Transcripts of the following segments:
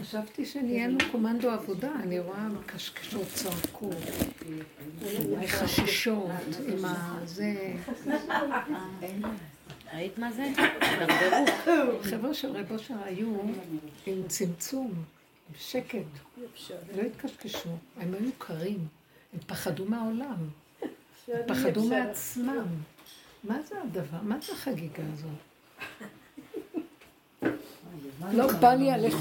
חשבתי שנהיינו קומנדו עבודה, אני רואה קשקשות צעקו, חשישות עם הזה. ראית מה זה? חבר'ה של רב אושר היו עם צמצום, עם שקט, לא התקשקשו, הם היו קרים, הם פחדו מהעולם, פחדו מעצמם. מה זה הדבר? מה זה החגיגה הזאת? לא בא לי עליך,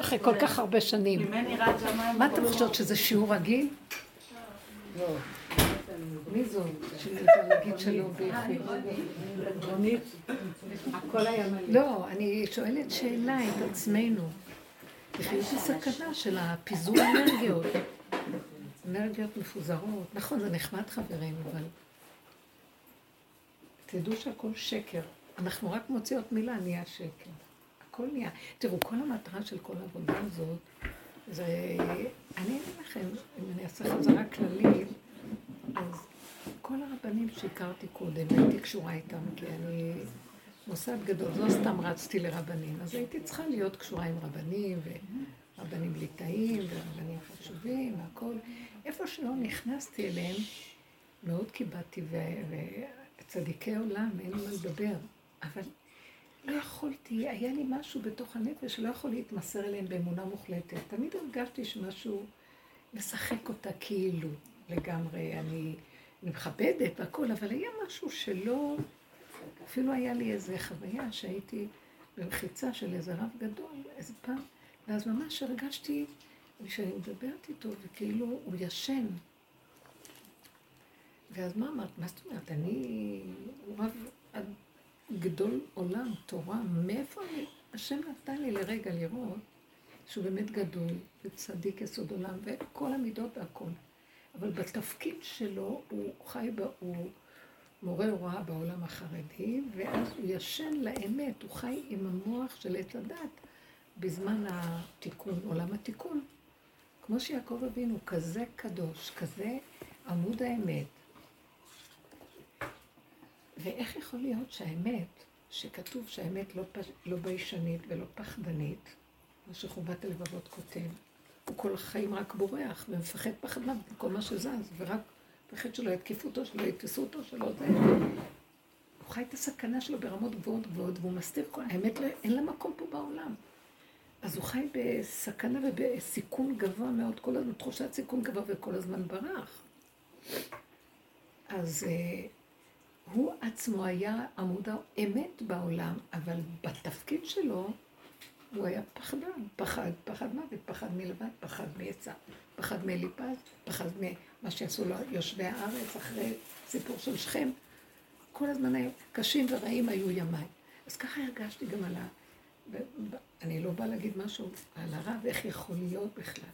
אחרי כל כך הרבה שנים. מה אתם חושבות, שזה שיעור רגיל? מי זו? להגיד שלום. לא, אני שואלת שאלה את עצמנו. יש סכנה של הפיזור אנרגיות. אנרגיות מפוזרות. נכון, זה נחמד חברים, אבל תדעו שהכל שקר. אנחנו רק מוציאות מילה, נהיה שקר. הכל נהיה. תראו, כל המטרה של כל העבודה הזאת, זה... אני אגיד לכם, אם אני אעשה חזרה כללית, אז כל הרבנים שהכרתי קודם, הייתי קשורה איתם, כי אני מוסד גדול, לא סתם רצתי לרבנים, אז הייתי צריכה להיות קשורה עם רבנים, ורבנים ליטאים, ורבנים חשובים, והכל. איפה שלא נכנסתי אליהם, מאוד כיבדתי, וצדיקי עולם, אין מה לדבר. אבל לא יכולתי, היה לי משהו בתוך הנפש שלא יכול להתמסר אליהם באמונה מוחלטת. תמיד הרגשתי שמשהו משחק אותה כאילו לגמרי. אני, אני מכבדת והכל, אבל היה משהו שלא... אפילו היה לי איזו חוויה שהייתי במחיצה של איזה רב גדול, איזה פעם, ואז ממש הרגשתי, כשאני מדברת איתו, וכאילו הוא ישן. ואז מה אמרת? מה זאת אומרת? אני... רב גדול עולם, תורה, מאיפה אני... השם נתן לי לרגע לראות שהוא באמת גדול, וצדיק יסוד עולם, וכל המידות והכל. אבל בתפקיד שלו הוא חי, בה, הוא מורה הוראה בעולם החרדי, ואז הוא ישן לאמת, הוא חי עם המוח של עת הדת בזמן התיקון, עולם התיקון. כמו שיעקב אבינו, כזה קדוש, כזה עמוד האמת, ואיך יכול להיות שהאמת, שכתוב שהאמת לא, פש... לא ביישנית ולא פחדנית, מה שחובת הלבבות כותב, הוא כל החיים רק בורח ומפחד פחד מוות מכל מה שזז, ורק מפחד שלא יתקיפו אותו, שלא יתפסו אותו, שלא זה. הוא חי את הסכנה שלו ברמות גבוהות גבוהות, והוא מסתיר כל... האמת, לא, אין לה מקום פה בעולם. אז הוא חי בסכנה ובסיכון גבוה מאוד, כל הזמן, תחושת סיכון גבוה וכל הזמן ברח. אז... הוא עצמו היה עמוד האמת בעולם, אבל בתפקיד שלו הוא היה פחדן, פחד, פחד מוות, פחד מלבד, פחד מעצה, פחד מאליפז, פחד ממה שעשו לו יושבי הארץ אחרי סיפור של שכם. כל הזמן היו קשים ורעים היו ימיי. אז ככה הרגשתי גם על ה... אני לא באה להגיד משהו על הרב, איך יכול להיות בכלל.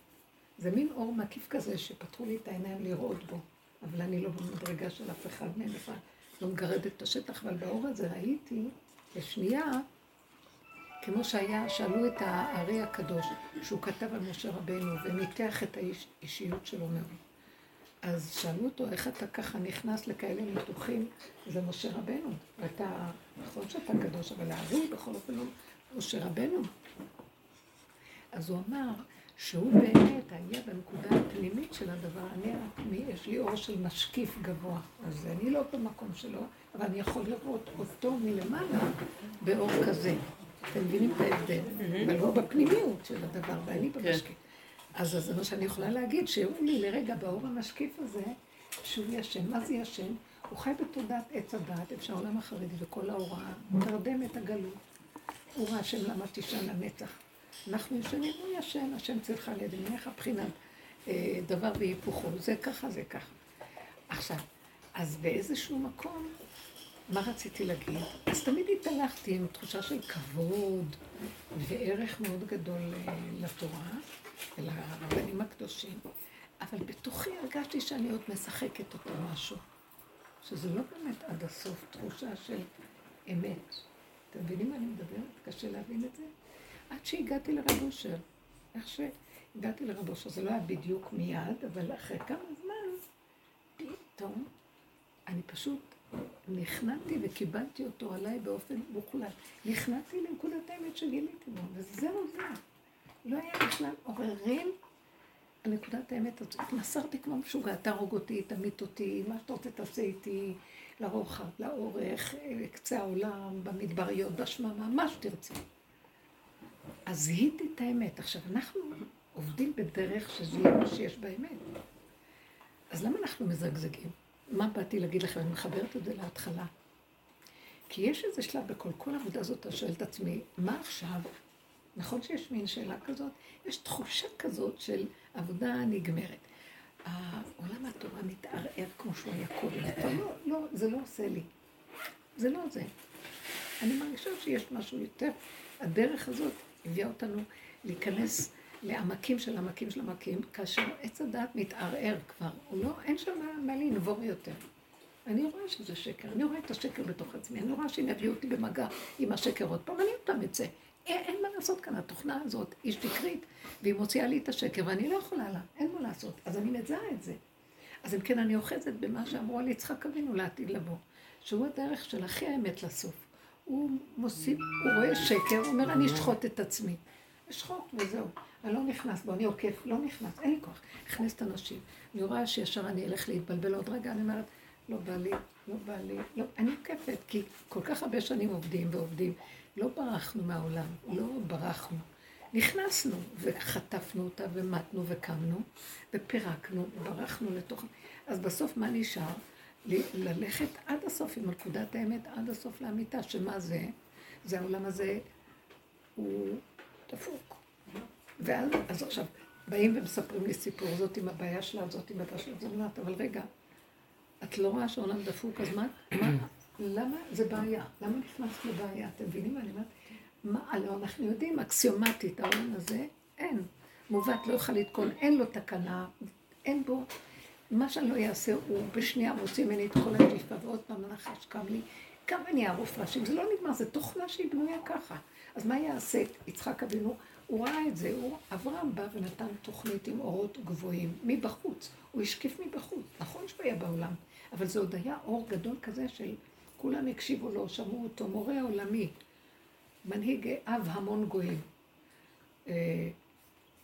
זה מין אור מקיף כזה שפתחו לי את העיניים לראות בו, אבל אני לא במדרגה של אף אחד מהם בכלל. לא מגרדת את השטח, אבל באור הזה ראיתי לשנייה, כמו שהיה, שאלו את הארי הקדוש, שהוא כתב על משה רבנו וניתח את האישיות שלו מאוד. אז שאלו אותו, איך אתה ככה נכנס לכאלה ניתוחים? זה משה רבנו. ואתה, נכון שאתה קדוש, אבל הארי בכל אופן לא משה רבנו. אז הוא אמר, שהוא באמת היה בנקודה הפנימית של הדבר, אני, אני, יש לי אור של משקיף גבוה, אז אני לא במקום שלו, אבל אני יכול לראות אותו מלמעלה באור כזה. אתם מבינים את ההבדל? אבל לא בפנימיות של הדבר, ואני כן. במשקיף. אז זה מה שאני יכולה להגיד, שהראו לי לרגע באור המשקיף הזה, שהוא ישן. מה זה ישן? הוא חי בתודעת עץ הדעת, איפה שהעולם החרדי וכל ההוראה, תרדם את הגלות. הוא ראה השם למה תשען לנצח. אנחנו ישנים, הוא ישן, השם צילך על ידיניך, בחינת אה, דבר והיפוכו. זה ככה, זה ככה. עכשיו, אז באיזשהו מקום, מה רציתי להגיד? אז תמיד התהלכתי עם תחושה של כבוד וערך מאוד גדול אה, לתורה ולרבנים הקדושים, אבל בתוכי הרגשתי שאני עוד משחקת אותו משהו, שזה לא באמת עד הסוף תחושה של אמת. אתם מבינים מה אני מדברת? קשה להבין את זה? עד שהגעתי לרב אושר. איך שהגעתי לרב אושר, זה לא היה בדיוק מיד, אבל אחרי כמה זמן, פתאום, אני פשוט נכנעתי וקיבלתי אותו עליי באופן מוחלט. נכנעתי לנקודת האמת שגיליתי בו, וזהו זה. לא היה בכלל עוררין על נקודת האמת הזאת. התמסרתי כמו משוגע, תהרוג אותי, תמית אותי, מה שאתה רוצה תעשה איתי, לרוחב, לאורך, קצה העולם, במדבריות, בשממה, מה שתרצי. אז זיהיתי את האמת. עכשיו, אנחנו עובדים בדרך שזיהינו שיש באמת. אז למה אנחנו מזגזגים? מה באתי להגיד לכם? אני מחברת את זה להתחלה. כי יש איזה שלב בכל כל העבודה הזאת, אתה שואל את עצמי, מה עכשיו? נכון שיש מין שאלה כזאת? יש תחושה כזאת של עבודה נגמרת. העולם התורה מתערער כמו שהוא היה קודם. לא, לא, זה לא עושה לי. זה לא זה. אני מרגישה שיש משהו יותר. הדרך הזאת הביאה אותנו להיכנס לעמקים של עמקים של עמקים, כאשר עץ הדעת מתערער כבר, הוא לא, אין שם מה לנבור יותר. אני רואה שזה שקר, אני רואה את השקר בתוך עצמי, אני רואה שהם יביאו אותי במגע עם השקר עוד פעם, אני אותם את זה. אין, אין מה לעשות כאן, התוכנה הזאת היא שקרית, והיא מוציאה לי את השקר, ואני לא יכולה לה, אין מה לעשות. אז אני מזהה את זה. אז אם כן, אני אוחזת במה שאמרו על יצחק אבינו לעתיד לבוא, שהוא הדרך של הכי האמת לסוף. הוא מוסיף, הוא רואה שקר, הוא אומר, אני אשחוט את עצמי. אשחוט וזהו. אני לא נכנס בו, אני עוקף, לא נכנס, אין לי כוח. נכנס את הנשים. אני רואה שישר אני אלך להתבלבל עוד רגע, אני אומרת, לא בא לי, לא בא לי, לא, אני עוקפת, כי כל כך הרבה שנים עובדים ועובדים. לא ברחנו מהעולם, לא ברחנו. נכנסנו וחטפנו אותה ומתנו וקמנו ופירקנו, ברחנו לתוך... אז בסוף מה נשאר? ללכת עד הסוף עם נקודת האמת, עד הסוף לאמיתה, שמה זה? זה העולם הזה, הוא דפוק. ואז אז עכשיו, באים ומספרים לי סיפור, זאת עם הבעיה שלה, זאת עם הבעיה שלה, זאת אומרת, אבל רגע, את לא רואה שהעולם דפוק, אז מה, מה, למה זה בעיה? למה נכנסת לבעיה? אתם מבינים מה אני אומרת? מה, הלוא אנחנו יודעים, אקסיומטית, העולם הזה, אין. מעוות לא יוכל לתקון, אין לו תקנה, אין בו, מה שאני לא אעשה, הוא בשנייה מוציא ממני את כל הג'יפה, ועוד פעם הנחש קם לי, כמה אני אערוף ראשים, זה לא נגמר, זה תוכנה שהיא בנויה ככה. אז מה יעשה יצחק אבינו? הוא ראה את זה, הוא, אברהם בא ונתן תוכנית עם אורות גבוהים, מבחוץ, הוא השקיף מבחוץ, נכון שהוא היה בעולם, אבל זה עוד היה אור גדול כזה של כולם הקשיבו לו, שמעו אותו, מורה עולמי, מנהיג אב המון גויים.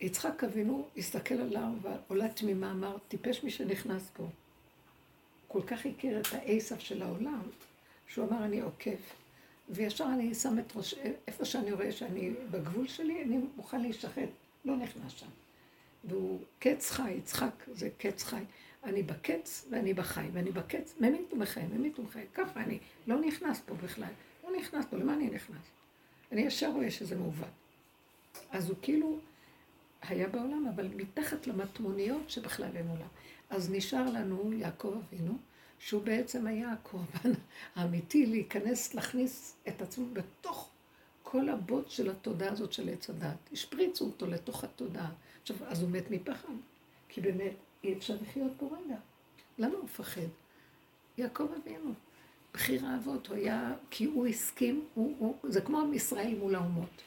יצחק אבינו הסתכל עליו ועולה תמימה, אמר, טיפש מי שנכנס פה. כל כך הכיר את העשב של העולם, שהוא אמר, אני עוקף. וישר אני שם את ראש, איפה שאני רואה שאני בגבול שלי, אני מוכן להישחט, לא נכנס שם. והוא קץ חי, יצחק זה קץ חי. אני בקץ ואני בחי, ואני בקץ, ממית ומחי, ממית ומחי. ככה אני, לא נכנס פה בכלל. לא נכנס פה, למה אני נכנס? אני ישר רואה שזה מעוות. אז הוא כאילו היה בעולם, אבל מתחת למטמוניות שבכלל אין עולם. אז נשאר לנו יעקב אבינו, שהוא בעצם היה הקורבן האמיתי להיכנס, להכניס את עצמו בתוך כל הבוט של התודעה הזאת של עץ הדת. השפריצו אותו לתוך התודעה. עכשיו, אז הוא מת מפחד, כי באמת אי אפשר לחיות פה רגע. למה הוא מפחד? יעקב אבינו. בחיר האבות, הוא היה, כי הוא הסכים, הוא, הוא, זה כמו עם ישראל מול האומות.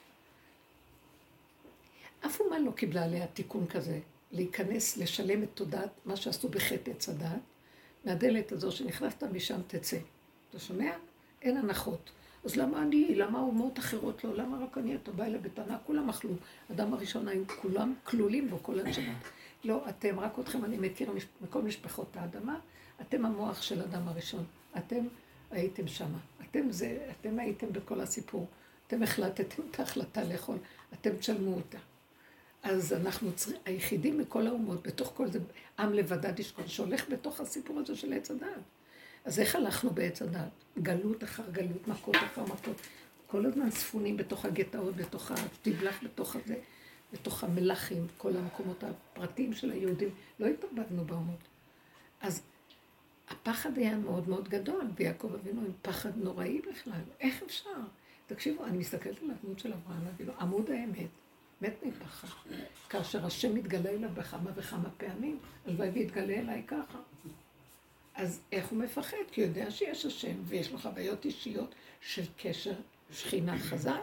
אף אומה לא קיבלה עליה תיקון כזה, להיכנס, לשלם את תודעת מה שעשו בחטא עץ הדת, מהדלת הזו שנכנסת משם תצא. אתה שומע? אין הנחות. אז למה אני, למה אומות אחרות לא? למה רק אני? אתה בא אליי בטענה, כולם אכלו. אדם הראשון היו כולם כלולים בו כל הנשמות. לא, אתם, רק אתכם אני מכיר מכל משפחות האדמה, אתם המוח של אדם הראשון. אתם הייתם שמה. אתם זה, אתם הייתם בכל הסיפור. אתם החלטתם את ההחלטה לאכול, אתם תשלמו אותה. אז אנחנו צריכים, היחידים מכל האומות, בתוך כל זה, עם לבדד ישכון, שהולך בתוך הסיפור הזה של עץ הדת. אז איך הלכנו בעץ הדת? גלות אחר גלות, מכות אחר מכות. כל הזמן ספונים בתוך הגטאות, בתוך התבלח, בתוך הזה, בתוך המלכים, כל המקומות הפרטיים של היהודים. לא התאבדנו באומות. אז הפחד היה מאוד מאוד גדול, ויעקב אבינו עם פחד נוראי בכלל. איך אפשר? תקשיבו, אני מסתכלת על הדמות של אברהם עמוד האמת. מת מפחד. כאשר השם מתגלה אליו בכמה וכמה פעמים, הלוואי ויתגלה אליי ככה. אז איך הוא מפחד? כי הוא יודע שיש השם, ויש לו חוויות אישיות של קשר שכינה חזק.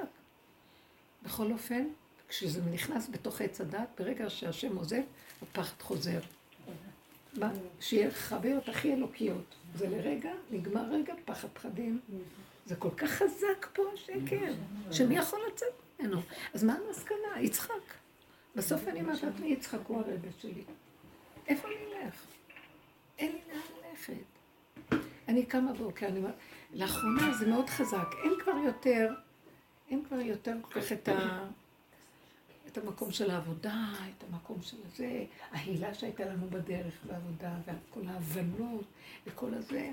בכל אופן, כשזה נכנס בתוך עץ הדת, ברגע שהשם עוזב, הפחד חוזר. שיהיה חוויות הכי אלוקיות. זה לרגע, נגמר רגע, פחד פחדים. זה כל כך חזק פה השקר, שמי יכול לצאת ממנו? אז מה המסקנה? יצחק. בסוף אני אומרת לעצמי, יצחק הוא הרבה שלי. איפה אני אלך? אין לי לאן ללכת. אני קמה בוקר, אני אומרת, לאחרונה זה מאוד חזק. אין כבר יותר, אין כבר יותר כל כך את ה... את המקום של העבודה, את המקום של זה, ההילה שהייתה לנו בדרך בעבודה, וכל ההבנות, וכל הזה.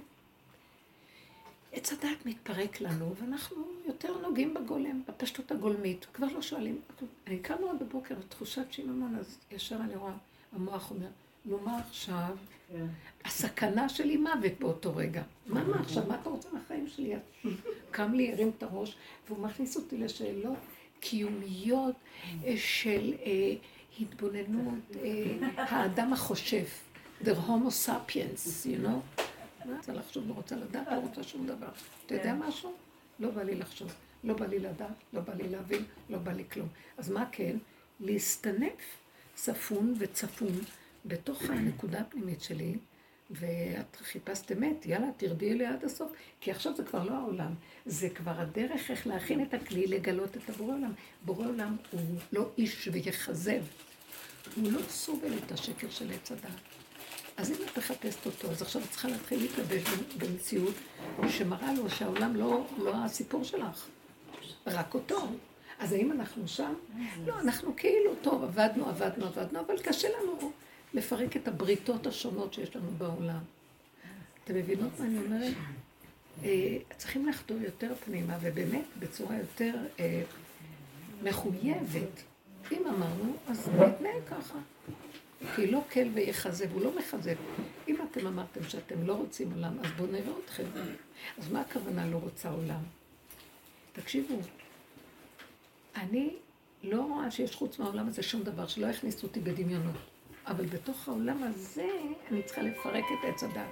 עץ הדעת מתפרק לנו, ואנחנו יותר נוגעים בגולם, בפשטות הגולמית. כבר לא שואלים. אני קמה עוד בבוקר, תחושת שיממון, אז ישר אני רואה, המוח אומר, נו מה עכשיו? כן. הסכנה שלי מוות באותו רגע. מה מה עכשיו? מה אתה רוצה מהחיים שלי? קם לי, הרים את הראש, והוא מכניס אותי לשאלות קיומיות אה, של אה, התבוננות, אה, האדם החושב, the homo sapiens, you know? לא רוצה לחשוב, לא רוצה לדעת, לא רוצה שום דבר. אתה יודע כן. משהו? לא בא לי לחשוב, לא בא לי לדעת, לא בא לי להבין, לא בא לי כלום. אז מה כן? להסתנף צפון וצפון בתוך הנקודה הפנימית שלי, ואת חיפשת אמת, יאללה, תרדי אליה עד הסוף, כי עכשיו זה כבר לא העולם, זה כבר הדרך איך להכין את הכלי לגלות את הבורא עולם. בורא עולם הוא לא איש ויכזב, הוא לא סובל את השקר של עץ הדעת. אז אם את מחפשת אותו, אז עכשיו את צריכה להתחיל להתלבש במציאות שמראה לו שהעולם לא, לא הסיפור שלך, רק אותו. אז האם אנחנו שם? לא, אנחנו כאילו, טוב, עבדנו, עבדנו, עבדנו, אבל קשה לנו לפרק את הבריתות השונות שיש לנו בעולם. אתם מבינות מה אני אומרת? אה, צריכים לחדור יותר פנימה, ובאמת בצורה יותר אה, מחויבת. אם אמרנו, אז נתנהג ככה. כי לא כל ויכזב, הוא לא מכזב. אם אתם אמרתם שאתם לא רוצים עולם, אז בואו נראה אתכם. אז מה הכוונה לא רוצה עולם? תקשיבו, אני לא רואה שיש חוץ מהעולם הזה שום דבר שלא יכניסו אותי בדמיונות. אבל בתוך העולם הזה אני צריכה לפרק את עץ הדת.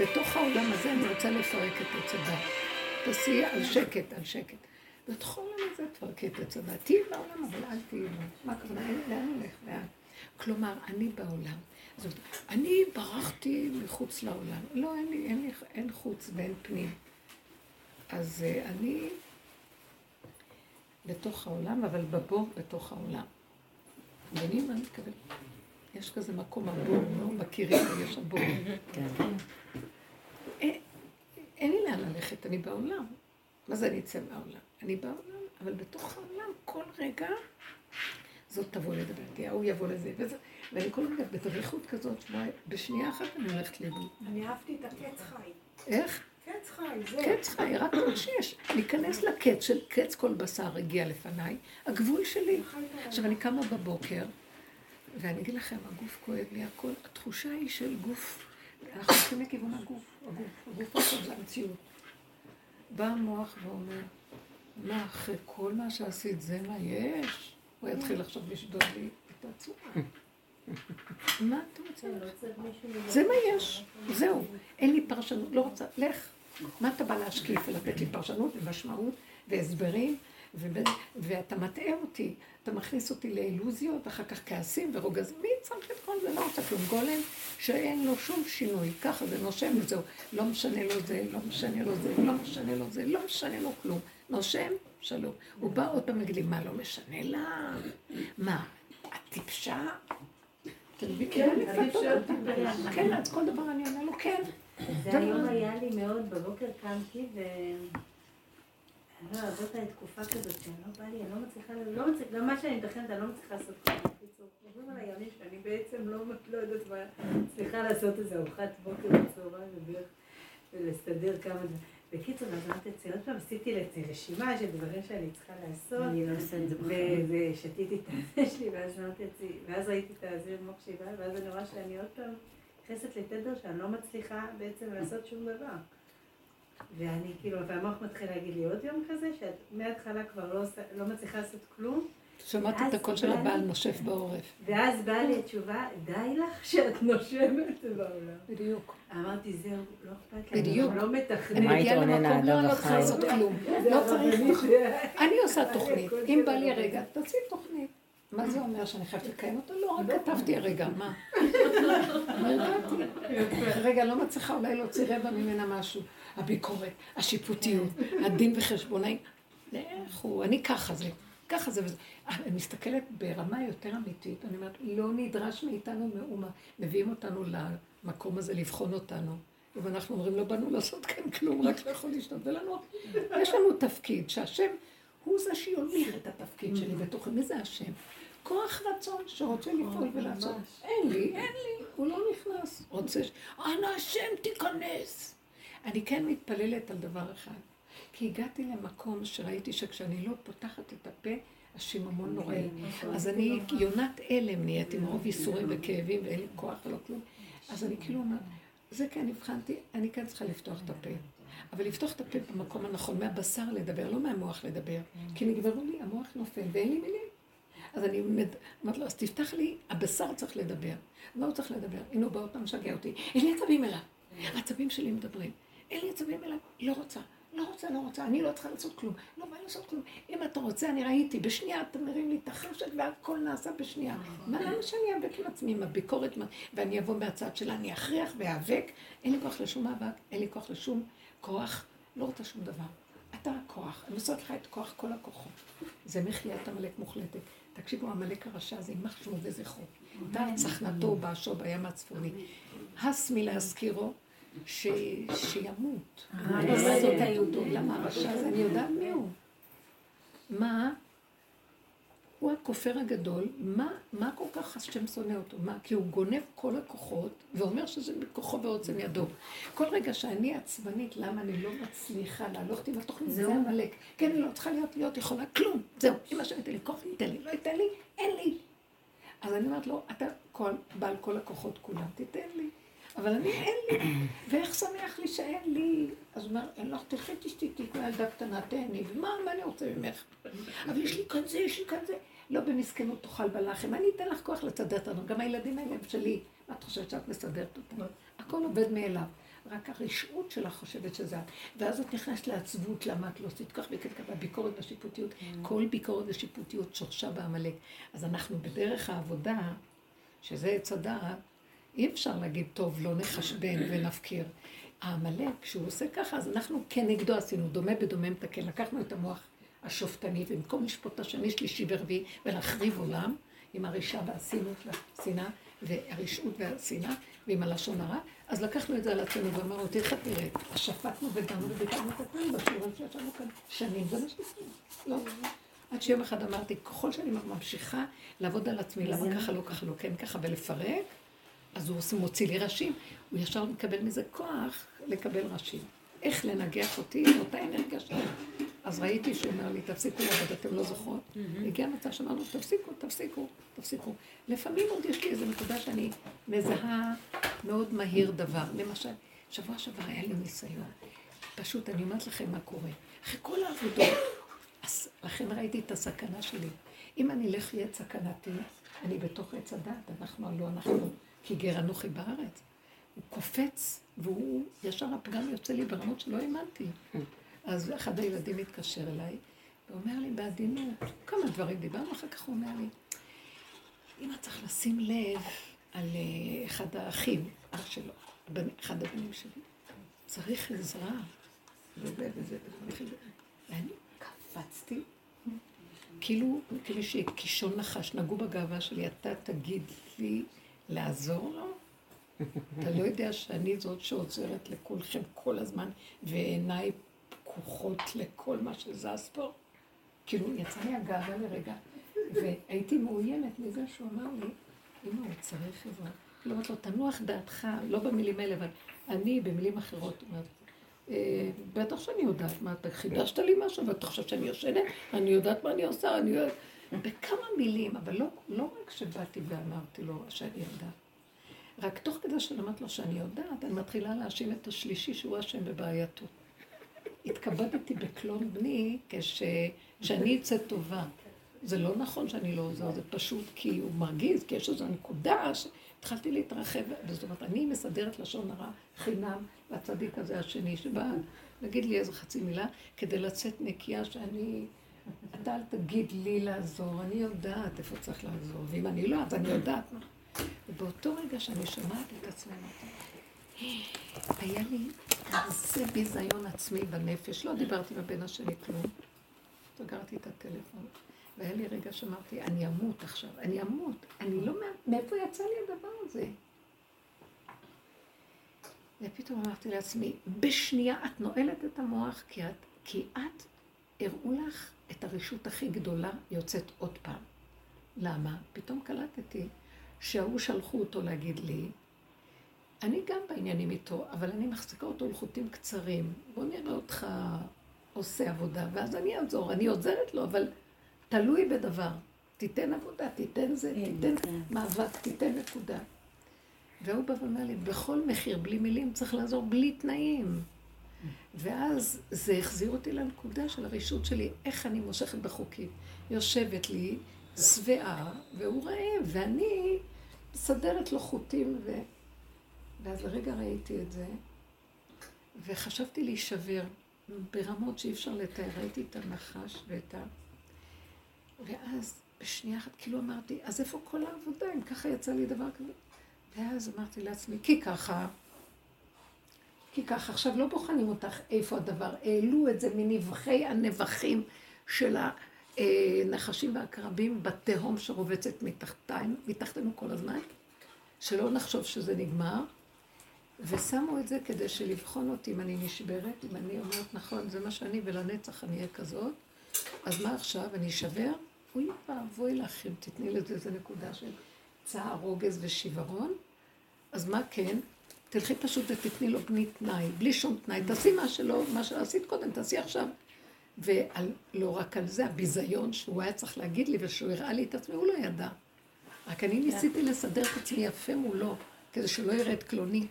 בתוך העולם הזה אני רוצה לפרק את עץ הדת. תעשי על שקט, על שקט. בתוך העולם הזה תפרקי את הדת. תהיי בעולם, אבל אל תהיי בו. מה הכוונה? לאן הולך? לאן? כלומר, אני בעולם. זאת, אני ברחתי מחוץ לעולם. לא, אין לי, אין לי, אין חוץ ואין פנים. אז uh, אני בתוך העולם, אבל בבור בתוך העולם. מבינים מה אני מתכוונת? יש כזה מקום הבור, לא מכירים, יש הבור. כן. אה, אין לי לאן ללכת, אני בעולם. מה זה אני אצא מהעולם? אני בעולם, אבל בתוך העולם כל רגע זאת תבוא לדבר איתי, ההוא יבוא לזה, וזה, ואני כל רגע בדריכות כזאת, בשנייה אחת אני הולכת לאיבוד. אני אהבתי את הקץ חי. איך? קץ חי, זה. קץ חי, רק מה שיש. להיכנס לקץ של קץ כל בשר הגיע לפניי, הגבול שלי. עכשיו, אני קמה בבוקר, ואני אגיד לכם, הגוף כואב לי, הכל, התחושה היא של גוף, אנחנו הולכים לכיוון הגוף, הגוף, הגוף עכשיו זה המציאות. בא המוח ואומר, מה, אחרי כל מה שעשית, זה מה יש? הוא יתחיל עכשיו לשדוד לי את הצורה. מה אתה רוצה? זה מה יש, זהו. אין לי פרשנות, לא רוצה, לך. מה אתה בא להשקיף ולתת לי פרשנות ומשמעות והסברים, ואתה מטעה אותי, אתה מכניס אותי לאילוזיות, אחר כך כעסים ורוגזים, מי צריך את כל זה? לא רוצה כלום. גולם שאין לו שום שינוי, ככה זה נושם וזהו. לא משנה לו זה, לא משנה לו זה, לא משנה לו זה, לא משנה לו כלום. נושם, שלום. הוא בא עוד פעם להגיד לי, מה לא משנה לה? מה, את טיפשה? כן, כן, אז כל דבר אני עונה לו כן. זה היום היה לי מאוד, בבוקר קמתי ו... לא, עברת תקופה כזאת שאני לא בא לי, אני לא מצליחה, לא מצליחה, גם מה שאני מתכנת, אני לא מצליחה לעשות כלום. עוברים על הימים שאני בעצם לא, לא יודעת מה, צריכה לעשות איזה ארוחת בוקר בצהריים ובערך ולסדר כמה דברים. בקיצור, אז אמרתי אצלי, עוד פעם עשיתי לעצמי רשימה של דברים שאני צריכה לעשות. אני לא עושה את זה בחיים. ושתיתי את הזה שלי, ואז אמרתי לעצמי, ואז ראיתי את הזה במחשיבה, ואז אני רואה שאני עוד פעם נכנסת לתדר שאני לא מצליחה בעצם לעשות שום דבר. ואני כאילו, והמוח מתחיל להגיד לי עוד יום כזה, שאת מההתחלה כבר לא, לא מצליחה לעשות כלום. שמעת את הקול של הבעל נושף בעורף. ואז באה לי התשובה, די לך שאת נושמת בעולם. בדיוק. אמרתי, זהו, לא אכפת לי, בדיוק. לא מתכנן. אני מגיעה למקום, לא, לא צריכה לעשות כלום. לא צריך תוכנית. אני עושה תוכנית. אם בא לי רגע, תעשי תוכנית. מה זה אומר, שאני חייבת לקיים אותו? לא, רק כתבתי הרגע, מה? לא. רגע, לא מצליחה אולי להוציא רבע ממנה משהו. הביקורת, השיפוטיות, הדין וחשבונאים. הוא, אני ככה זה, ככה זה וזה. אני מסתכלת ברמה יותר אמיתית, אני אומרת, לא נדרש מאיתנו מאומה. מביאים אותנו למקום הזה לבחון אותנו. אם אנחנו אומרים, לא באנו לעשות כאן כלום, רק לא יכול לשתות. ולנו, יש לנו תפקיד, שהשם הוא זה שיוליך את התפקיד שלי בתוכי. מי זה השם? כוח רצון שרוצה לפעול ולעשות. אין לי, אין לי, הוא לא נכנס. רוצה ש... אנא השם תיכנס. אני כן מתפללת על דבר אחד. כי הגעתי למקום שראיתי שכשאני לא פותחת את הפה, השיממון נוראי. אז אני יונת הלם נהייתי מרוב ייסורים וכאבים ואין לי כוח ולא כלום. אז אני כאילו אומרת, זה כן הבחנתי, אני כן צריכה לפתוח את הפה. אבל לפתוח את הפה במקום הנכון, מהבשר לדבר, לא מהמוח לדבר. כי נגמרו לי, המוח נופל ואין לי מילים. אז אני אומרת לו, אז תפתח לי, הבשר צריך לדבר. מה הוא צריך לדבר? הנה הוא בא עוד פעם משגע אותי. אין לי עצבים אליו. העצבים שלי מדברים. אין לי עצבים אליו, לא רוצה. לא רוצה, לא רוצה, אני לא צריכה לעשות כלום. לא בא לעשות כלום. אם אתה רוצה, אני ראיתי, בשנייה אתה מרים לי את החשת והכל נעשה בשנייה. מה למה שאני אאבק עם עצמי, עם הביקורת, ואני אבוא מהצד שלה, אני אכריח ואאבק. אין לי כוח לשום מאבק, אין לי כוח לשום כוח, לא רוצה שום דבר. אתה הכוח, אני עושה לך את כוח כל הכוחות. זה מחיית עמלק מוחלטת. תקשיבו, עמלק הרשע זה יימח שמו וזכרו. תר צחנתו באשו בים הצפוני. הס מלהזכירו, שימות. למה הרשע הזה? אני יודעת מי הוא. מה? הוא הכופר הגדול, מה, מה כל כך השם שונא אותו? מה? כי הוא גונב כל הכוחות, ואומר שזה בכוחו ועוצם ידו. כל רגע שאני עצבנית, למה אני לא מצליחה לעלות עם התוכנית, זה עמלק. כן, אני לא צריכה להיות, להיות יכולה כלום. זהו, אם השם ייתן לי כוח, ייתן לי, לא ייתן לי, אין לי. אז אני אומרת לו, אתה כל, בעל כל הכוחות כולם, תיתן. אבל אני, אין לי. ואיך שמח לי שאין לי. אז הוא אומר, אין לך, תלכי תשתי כמו ילדה קטנה, תהני, ומה, מה אני רוצה ממך? אבל יש לי כאן זה, יש לי כאן זה. לא במסכנות תאכל בלחם, אני אתן לך כוח לסדר אותנו. גם הילדים האלה הם שלי. מה את חושבת שאת מסדרת אותם? הכל עובד מאליו. רק הרשעות שלך חושבת שזה את. ואז את נכנסת לעצבות, למה את לא עשית כך וכן ככה, ביקורת ושיפוטיות. כל ביקורת ושיפוטיות שורשה בעמלק. אז אנחנו בדרך העבודה, שזה עץ הדעת, אי אפשר להגיד, טוב, לא נחשבן ונפקיר. העמלק, כשהוא עושה ככה, אז אנחנו כנגדו עשינו, דומה בדומה מתקן. לקחנו את המוח השופטני, ובמקום לשפוט השני, שלישי ורביעי, ולהחריב עולם, עם הרישה והסינות והשנאה, והרשעות והשנאה, ועם הלשון הרע, אז לקחנו את זה על עצמנו ואמרנו, תראה, תראה, שפטנו ודנו וביקרנו את עצמנו בשיעורים שישבנו כאן שנים, זה מה שעשינו. לא. עד שיום אחד אמרתי, ככל שאני ממשיכה לעבוד על עצמי, למה ככה, לא ככה, לא כן ככה, ולפרק, אז הוא מוציא לי ראשים, הוא ישר מקבל מזה כוח לקבל ראשים. איך לנגח אותי עם אותה אנרגיה שלו. אז ראיתי שהוא אומר לי, תפסיקו לעבוד, אתם לא זוכרות. הגיע מצב שאמרנו, תפסיקו, תפסיקו, תפסיקו. לפעמים עוד יש לי איזו נקודה שאני מזהה מאוד מהיר דבר. למשל, שבוע שעבר היה לי ניסיון. פשוט, אני אומרת לכם מה קורה. אחרי כל העבודות, אז לכן ראיתי את הסכנה שלי. אם אני אלך יהיה סכנתי, אני בתוך עץ הדת, אנחנו הלא אנחנו, כי גר אנוכי בארץ. הוא קופץ, והוא, ישר הפגם יוצא לי ברמות שלא האמנתי. אז אחד הילדים התקשר אליי, ואומר לי בעדינות, כמה דברים דיברנו, אחר כך הוא אומר לי, אמא צריך לשים לב על אה, אחד האחים, אח שלו, אחד הבנים שלי, צריך עזרה, וזה וזה. ואני קפצתי, כאילו, כאילו שקישון נחש, נגעו בגאווה שלי, אתה תגיד לי לעזור לו? אתה לא יודע שאני זאת שעוזרת לכולכם כל הזמן, ועיניי פקוחות לכל מה שזז פה? כאילו, יצא לי הגאווה לרגע, והייתי מאוימת מזה שהוא אמר לי, אמא, הוא צריך עזרה. כאילו, אמרת לו, תנוח דעתך, לא במילים האלה, אבל אני במילים אחרות אומרת, אה, בטח שאני יודעת מה, אתה חידשת לי משהו, ואתה חושב שאני יושנת, אני יודעת מה אני עושה, אני יודעת... בכמה מילים, אבל לא, לא רק שבאתי ואמרתי לו שאני יודעת. רק תוך כדי שלמדתי לו שאני יודעת, אני מתחילה להאשים את השלישי שהוא אשם בבעייתו. התכבדתי בקלון בני כשאני אצא טובה. זה לא נכון שאני לא עוזר, זה פשוט כי הוא מרגיז, כי יש איזו נקודה שהתחלתי להתרחב, זאת אומרת, אני מסדרת לשון הרע חינם לצדיק הזה השני, שבא להגיד לי איזה חצי מילה, כדי לצאת נקייה שאני אתה אל תגיד לי לעזור, אני יודעת איפה צריך לעזור, ואם אני לא, אז אני יודעת מה. ובאותו רגע שאני שומעת את עצמי, היה לי כזה ביזיון עצמי בנפש, לא דיברתי עם הבן השני כלום. סגרתי את הטלפון, והיה לי רגע שאמרתי, אני אמות עכשיו, אני אמות, אני לא, מאיפה יצא לי הדבר הזה? ופתאום אמרתי לעצמי, בשנייה את נועלת את המוח, כי את, כי את, הראו לך את הרשות הכי גדולה יוצאת עוד פעם. למה? פתאום קלטתי שההוא שלחו אותו להגיד לי, אני גם בעניינים איתו, אבל אני מחזיקה אותו לחוטים קצרים. בוא נראה אותך עושה עבודה, ואז אני אעזור, אני עוזרת לו, אבל תלוי בדבר. תיתן עבודה, תיתן זה, כן, תיתן כן. מאבק, תיתן נקודה. והוא בא ואומר לי, בכל מחיר, בלי מילים, צריך לעזור בלי תנאים. ואז זה החזיר אותי לנקודה של הרשות שלי, איך אני מושכת בחוקים. יושבת לי שבעה, והוא רעב, ואני מסדרת לו חוטים, ו... ואז לרגע ראיתי את זה, וחשבתי להישבר ברמות שאי אפשר לתאר. ראיתי את הנחש ואת ה... ואז בשנייה אחת כאילו אמרתי, אז איפה כל העבודה אם ככה יצא לי דבר כזה? ואז אמרתי לעצמי, כי ככה, כי ככה, עכשיו לא בוחנים אותך איפה הדבר, העלו את זה מנבחי הנבחים של הנחשים והקרבים בתהום שרובצת מתחתנו, מתחתנו כל הזמן, שלא נחשוב שזה נגמר, ושמו את זה כדי שלבחון אותי אם אני נשברת, אם אני אומרת נכון, זה מה שאני ולנצח אני אהיה כזאת, אז מה עכשיו, אני אשבר? אוי ואבוי לך אם תתני לזה איזה נקודה של צער, רוגז ושיוורון, אז מה כן? תלכי פשוט ותתני לו בני תנאי, בלי שום תנאי, תעשי מה שלא, מה שעשית קודם, תעשי עכשיו. ולא רק על זה, הביזיון שהוא היה צריך להגיד לי ושהוא הראה לי את עצמי, הוא לא ידע. רק אני ניסיתי לסדר את עצמי יפה מולו, כדי שלא יראה את קלוני.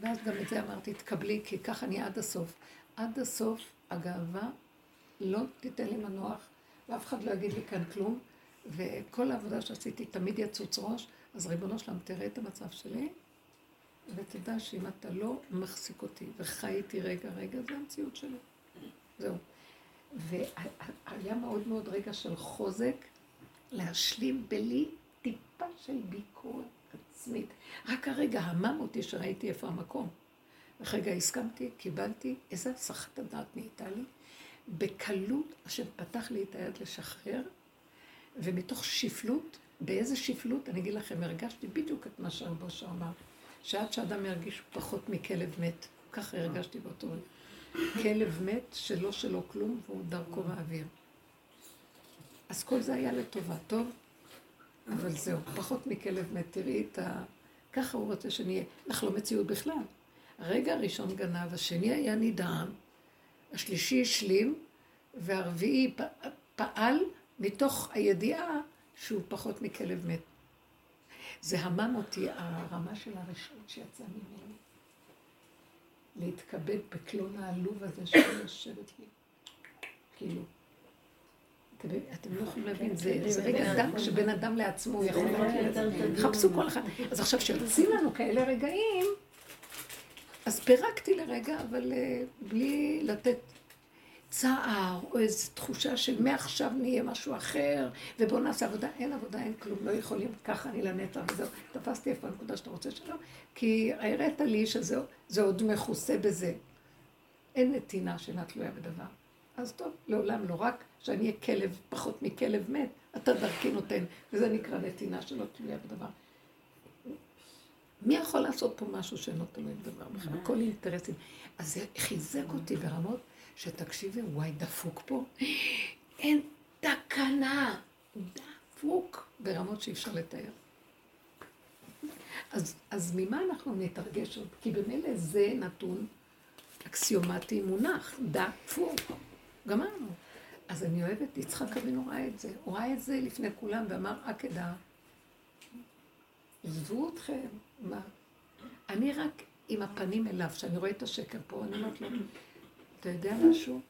ואז גם את זה אמרתי, תקבלי, כי ככה אני עד הסוף. עד הסוף הגאווה לא תיתן לי מנוח, ואף אחד לא יגיד לי כאן כלום, וכל העבודה שעשיתי תמיד יצוץ ראש, אז ריבונו שלם, תראה את המצב שלי, ותדע שאם אתה לא מחזיק אותי וחי איתי רגע רגע, זה המציאות שלי. זהו. והיה מאוד מאוד רגע של חוזק להשלים בלי טיפה של ביקורת עצמית. רק הרגע המם אותי שראיתי איפה המקום. רגע הסכמתי, קיבלתי, איזה הסחת הדעת נהייתה לי. בקלות השם פתח לי את היד לשחרר, ומתוך שפלות, באיזה שפלות, אני אגיד לכם, הרגשתי בדיוק את מה שהרבושר אמר, שעד שאדם ירגיש פחות מכלב מת, ככה הרגשתי באותו רגע. כלב מת שלא שלו כלום, והוא דרכו באוויר. אז כל זה היה לטובה, טוב? אבל זהו, פחות מכלב מת, תראי את ה... ככה הוא רוצה שנהיה. אנחנו לא מציאות בכלל. הרגע הראשון גנב, השני היה נדהם, השלישי השלים, והרביעי פעל מתוך הידיעה שהוא פחות מכלב מת. זה המם אותי, הרמה של הרשות שיצאה ממני. להתכבד בקלון העלוב הזה שיושבת לי. כאילו. אתם לא יכולים להבין, זה רגע דם כשבן אדם לעצמו יכול להכיר חפשו כל אחד. אז עכשיו, כשיוצאים לנו כאלה רגעים, אז פירקתי לרגע, אבל אה, בלי לתת צער, או איזו תחושה של מעכשיו נהיה משהו אחר, ובואו נעשה עבודה. אין עבודה, אין כלום, לא יכולים, ככה אני לנצח וזהו. תפסתי איפה הנקודה שאתה רוצה שלום, כי הראית לי שזה עוד מכוסה בזה. אין נתינה שאינה תלויה בדבר. אז טוב, לעולם לא רק שאני אהיה כלב, פחות מכלב מת, אתה דרכי נותן, וזה נקרא נתינה שלא תלויה בדבר. מי יכול לעשות פה משהו שאינו תלוי בדבר בכלל? הכל אינטרסים. אז זה חיזק אותי ברמות שתקשיבי, וואי, דפוק פה. אין תקנה. דפוק ברמות שאי אפשר לתאר. אז, אז ממה אנחנו נתרגש עוד? כי במילא זה נתון אקסיומטי מונח, דפוק. גמרנו. אז אני אוהבת, יצחק אבינו ראה את זה. הוא ראה את זה לפני כולם ואמר, עקדה, עזבו אתכם, מה? אני רק עם הפנים אליו, שאני רואה את השקר פה, אני אומרת לו, אתה יודע משהו?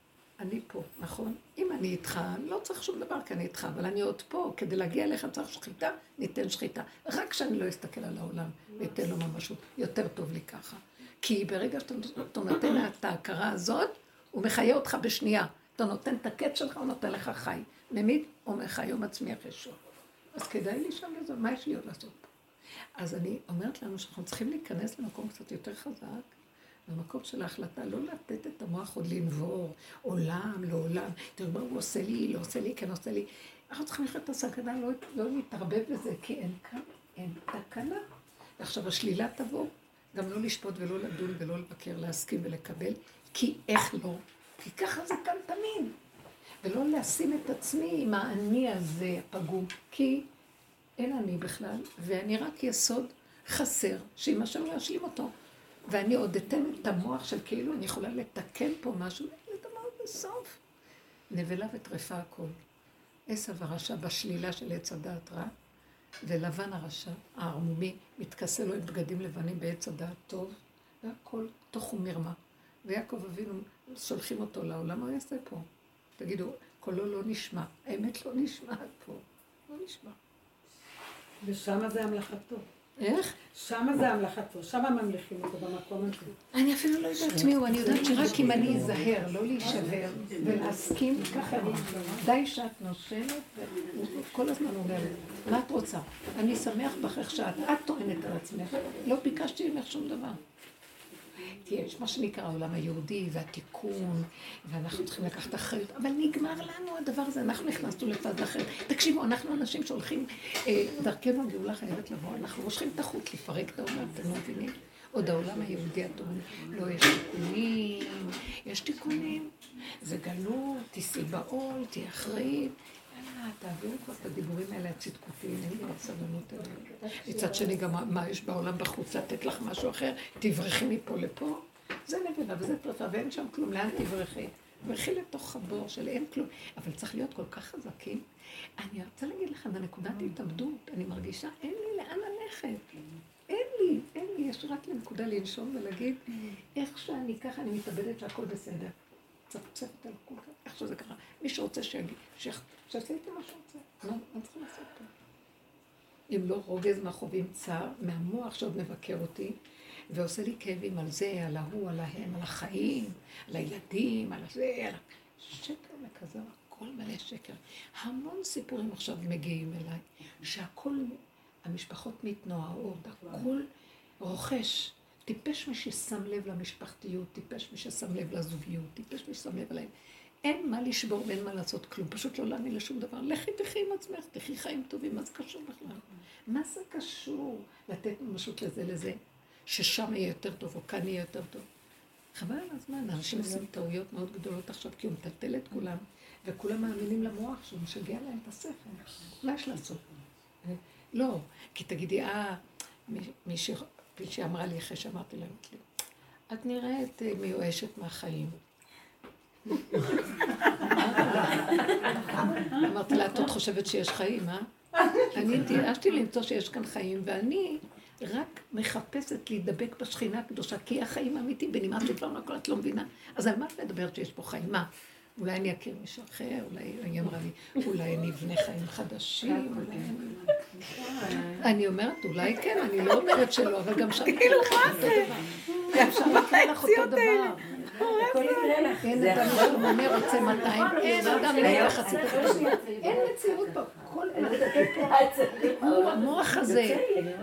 אני פה, נכון? אם אני איתך, אני לא צריך שום דבר כי אני איתך, אבל אני עוד פה, כדי להגיע אליך צריך שחיטה, ניתן שחיטה. רק שאני לא אסתכל על העולם ואתן לו ממשות, יותר טוב לי ככה. כי ברגע שאתה נותן את ההכרה הזאת, הוא מחיה אותך בשנייה. אתה נותן את הקץ שלך, הוא נותן לך חי. ממית אומר לך יום מצמיח ישוע. אז כדאי לי שם לזה, מה יש לי עוד לעשות פה? אז אני אומרת לנו שאנחנו צריכים להיכנס למקום קצת יותר חזק, במקום של ההחלטה לא לתת את המוח עוד לנבור, עולם, לעולם. תראו מה הוא עושה לי, לא עושה לי, כן עושה לי. אנחנו צריכים לחיות את הסכנה, לא, לא להתערבב בזה, כי אין כאן, אין תקנה. ועכשיו השלילה תבוא, גם לא לשפוט ולא לדון ולא לבקר, להסכים ולקבל, כי איך לא? כי ככה זה כאן תמיד. ולא לשים את עצמי עם האני הזה הפגום, כי אין אני בכלל, ואני רק יסוד חסר, שאם השם לא ישלים אותו. ואני עוד אתן את המוח של כאילו אני יכולה לתקן פה משהו, לדבר בסוף. נבלה וטרפה הכל. עשב הרשע בשלילה של עץ הדעת רע, ולבן הרשע, הערמומי, מתכסה לו עם בגדים לבנים בעץ הדעת טוב, והכל תוך ומרמה. ויעקב אבינו, שולחים אותו לעולם, מה יעשה פה? תגידו, קולו לא נשמע, האמת לא נשמעת פה, לא נשמע. ושמה זה המלאכתו. איך? שמה זה המלאכתו, שמה ממליכים אותו במקום הזה. אני אפילו לא יודעת מי הוא, אני יודעת שרק אם אני אזהר, לא להישבר, ולהסכים, ככה די שאת נושמת, וכל הזמן אומרת, מה את רוצה? אני שמח בך איך שאת, את טוענת על עצמך, לא ביקשתי ממך שום דבר. יש מה שנקרא העולם היהודי והתיקון, ואנחנו צריכים לקחת אחריות, אבל נגמר לנו הדבר הזה, אנחנו נכנסנו לצד אחר. תקשיבו, אנחנו אנשים שהולכים, אה, דרכנו הגאולה חייבת לבוא, אנחנו מושכים את החוט לפרק את העולם, אתם לא מבינים? עוד העולם היהודי הטוב, לא, יש תיקונים, יש תיקונים, זה גלות, תישאי בעול, תהיה אחראית. תעבירו כבר את הדיבורים האלה הצדקותיים, אין לי סבלנות אליהם. מצד שני, גם מה יש בעולם בחוץ לתת לך משהו אחר, תברחי מפה לפה. זה נבלה וזה טרפה ואין שם כלום, לאן תברחי? תברחי לתוך הבור של אין כלום. אבל צריך להיות כל כך חזקים. אני רוצה להגיד לכם, בנקודת התאבדות, אני מרגישה, אין לי לאן ללכת. אין לי, אין לי, יש רק לנקודה לנשום ולהגיד, איך שאני ככה, אני מתאבדת שהכל בסדר. צפצפת על כולם, איך שזה קרה. מי שרוצה שיגיד, שיעשה איתי מה שרוצה. מה צריכים לעשות פה? אם לא רוגז מהחווים צער, מהמוח שעוד מבקר אותי, ועושה לי כאבים על זה, על ההוא, על ההם, על החיים, על הילדים, על זה, על... שקר וכזה, הכל מלא שקר. המון סיפורים עכשיו מגיעים אליי, שהכל, המשפחות מתנועעות, הכל רוכש. טיפש מי ששם לב למשפחתיות, טיפש מי ששם לב לזוגיות, טיפש מי ששם לב אליהם. אין מה לשבור ואין מה לעשות כלום, פשוט לא להאמין לשום דבר. לכי תחי עם עצמך, תחי חיים טובים, מה זה קשור בכלל? מה זה קשור לתת ממשות לזה לזה, ששם יהיה יותר טוב או כאן יהיה יותר טוב? חבל על הזמן, אנשים עושים טעויות מאוד גדולות עכשיו, כי הוא מטלטל את כולם, וכולם מאמינים למוח שהוא משגע להם את השכל. מה יש לעשות? לא, כי תגידי, אה, מישהי אמרה לי אחרי שאמרתי להם, את נראית אה, מיואשת מהחיים. אמרתי לה, את עוד חושבת שיש חיים, אה? אני התייאשתי למצוא שיש כאן חיים, ואני רק מחפשת להידבק בשכינה הקדושה, כי החיים האמיתיים, בנימה שלנו הכל את לא מבינה. אז על מה את מדברת שיש פה חיים? מה? אולי אני אכיר מישהו אחר, אולי, היא אמרה לי, אולי אני אבנה חיים חדשים, אולי אני... אומרת, אולי כן, אני לא אומרת שלא, אבל גם שם... כאילו, מה זה? אפשר לקרוא לך אותו דבר. אין אדם שמונה רוצה 200, אין אדם לא חצי אין מציאות פה. כל המוח הזה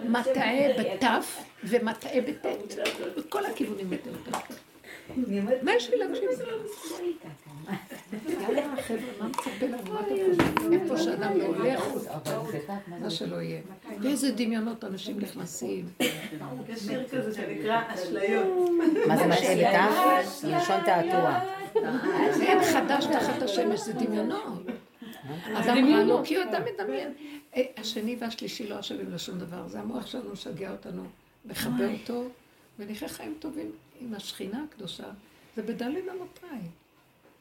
מטעה בתף ומטעה בטית. בכל הכיוונים מטעה. מה יש לי להקשיב? יאללה, חבר'ה, מה מצפה לנו? מה אתם חושבים? איפה שאדם לא הולך, מה שלא יהיה. ואיזה דמיונות אנשים נכנסים. יש שיר כזה שנקרא אשליות. מה זה משאל איתך? מלשון תעתוע. אין חדש תחת השמש, זה דמיונות. אדם רע לו כי אדם מדמיין. השני והשלישי לא אשמים לשום דבר, זה המוח שלנו משגע אותנו, מכבה אותו, ונחיה חיים טובים. עם השכינה הקדושה, זה בדלת אמותיי.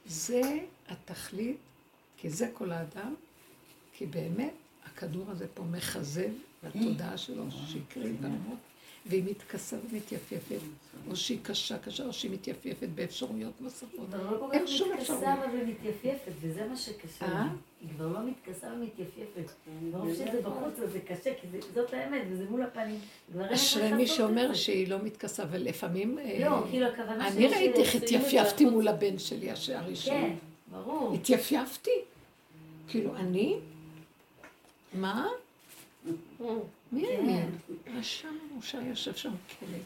זה התכלית, כי זה כל האדם, כי באמת הכדור הזה פה מכזב לתודעה שלו, שקרי ברמות, והיא מתכסה ומתייפייפת, או שהיא קשה קשה, או שהיא מתייפייפת באפשרויות נוספות. היא כבר לא כל כך מתכסה ומתייפייפת, וזה מה שקשה. אה? היא כבר לא מתכסה ומתייפייפת. ברור שזה בחוץ, אז זה קשה, כי זאת האמת, וזה מול הפנים. אשרי מי שאומר שהיא לא מתכסה, אבל לפעמים... לא, כאילו הכוונה אני ראיתי איך התייפייפתי מול הבן שלי הראשון. כן. ברור. התייפייפתי. כאילו, אני? מה? מי אני? רשע מרושע יושב שם כלב.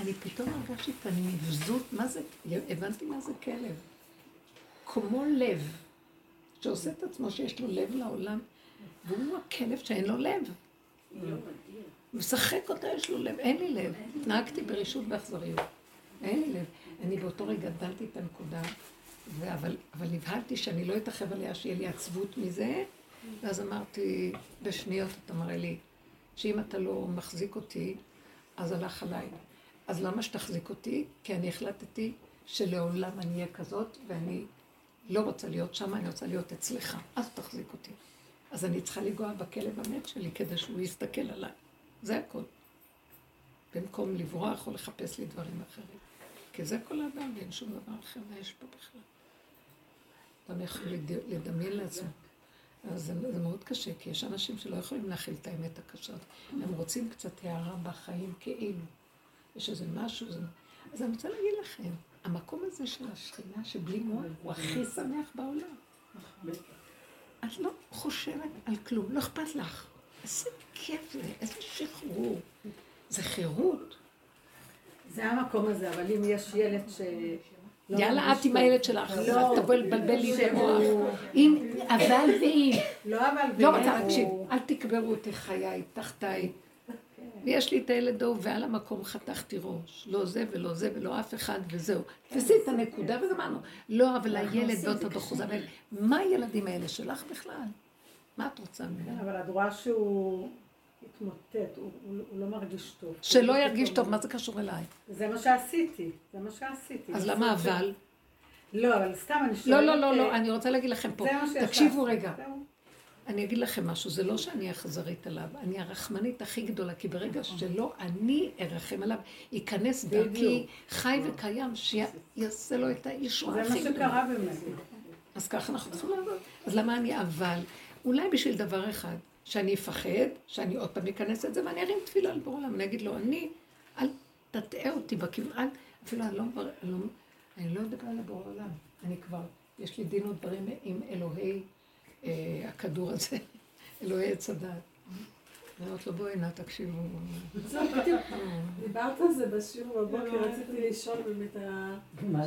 אני פתאום הרגשתי את הנבזות, מה זה, הבנתי מה זה כלב. כמו לב, שעושה את עצמו שיש לו לב לעולם, והוא הכלב שאין לו לב. משחק אותה, יש לו לב, אין לי לב. נהגתי ברשות באכזריות. אין לי לב. אני באותו רגע דלתי את הנקודה, אבל, אבל נבהלתי שאני לא אתרחב עליה, שיהיה לי עצבות מזה, ואז אמרתי, בשניות אתה מראה לי, שאם אתה לא מחזיק אותי, אז הלך עליי. אז למה שתחזיק אותי? כי אני החלטתי שלעולם אני אהיה כזאת, ואני לא רוצה להיות שם, אני רוצה להיות אצלך. אז תחזיק אותי. אז אני צריכה לנגוע בכלב המת שלי כדי שהוא יסתכל עליי. זה הכל. במקום לברוח או לחפש לי דברים אחרים. כי זה כל האדם, ואין שום דבר אחר מה יש פה בכלל. אדם יכול לדמיין לעצמו. אז זה, זה מאוד קשה, כי יש אנשים שלא יכולים להכיל את האמת הקשה. הם רוצים קצת הערה בחיים כאילו. יש איזה משהו, זה... אז אני רוצה להגיד לכם, המקום הזה של השכינה שבלי מוח הוא הכי שמח בעולם. את לא חושבת על כלום, לא אכפת לך. איזה כיף זה, איזה שחרור. זה חירות. זה המקום הזה, אבל אם יש ילד ש... לא יאללה, את עם הילד שלך, לא. תבואי לבלבל לי את המוח. אם, אבל ואם. לא אבל לא רוצה, תקשיב, אל תקברו אותי חיי, תחתיי. ויש לי את הילד ההוא, ועל המקום חתכתי ראש. לא זה ולא זה ולא אף אחד וזהו. תפסי את הנקודה וגמרנו. לא, אבל הילד באותו דחוזה. מה הילדים האלה שלך בכלל? מה את רוצה כן, ממנו? אבל את רואה שהוא התמוטט, הוא הוא- הוא לא מרגיש טוב. שלא ירגיש טוב, מה זה קשור אליי? זה מה שעשיתי, זה מה שעשיתי. אז למה אבל? לא, אבל סתם אני לא, שואלת... לא, לא, לא, אה, אני רוצה להגיד לכם פה. זה מה תקשיבו. רגע. אני אגיד לכם משהו, זה לא שאני אכזרית עליו, אני הרחמנית הכי גדולה, כי ברגע שלא אני ארחם עליו, ייכנס דרכי חי וקיים, שיעשה לו את הישועה זה מה הכי גדולה. שקרה באמת. אז ככה אנחנו צריכים לעבוד. אז למה אני אבל? אולי בשביל דבר אחד, שאני אפחד, שאני עוד פעם אכנס את זה, ואני ארים תפילה על בור העולם, אני אגיד לו, אני, אל תטעה אותי בכיוון, אפילו אני לא, אני לא, אני לא אדבר על בור העולם. אני כבר, יש לי דין ודברים עם אלוהי אה, הכדור הזה, אלוהי עץ הדת. אני אומרת לו, בואי נא, תקשיבו. דיברת על זה בשיעור בבוקר, רציתי לשאול באמת,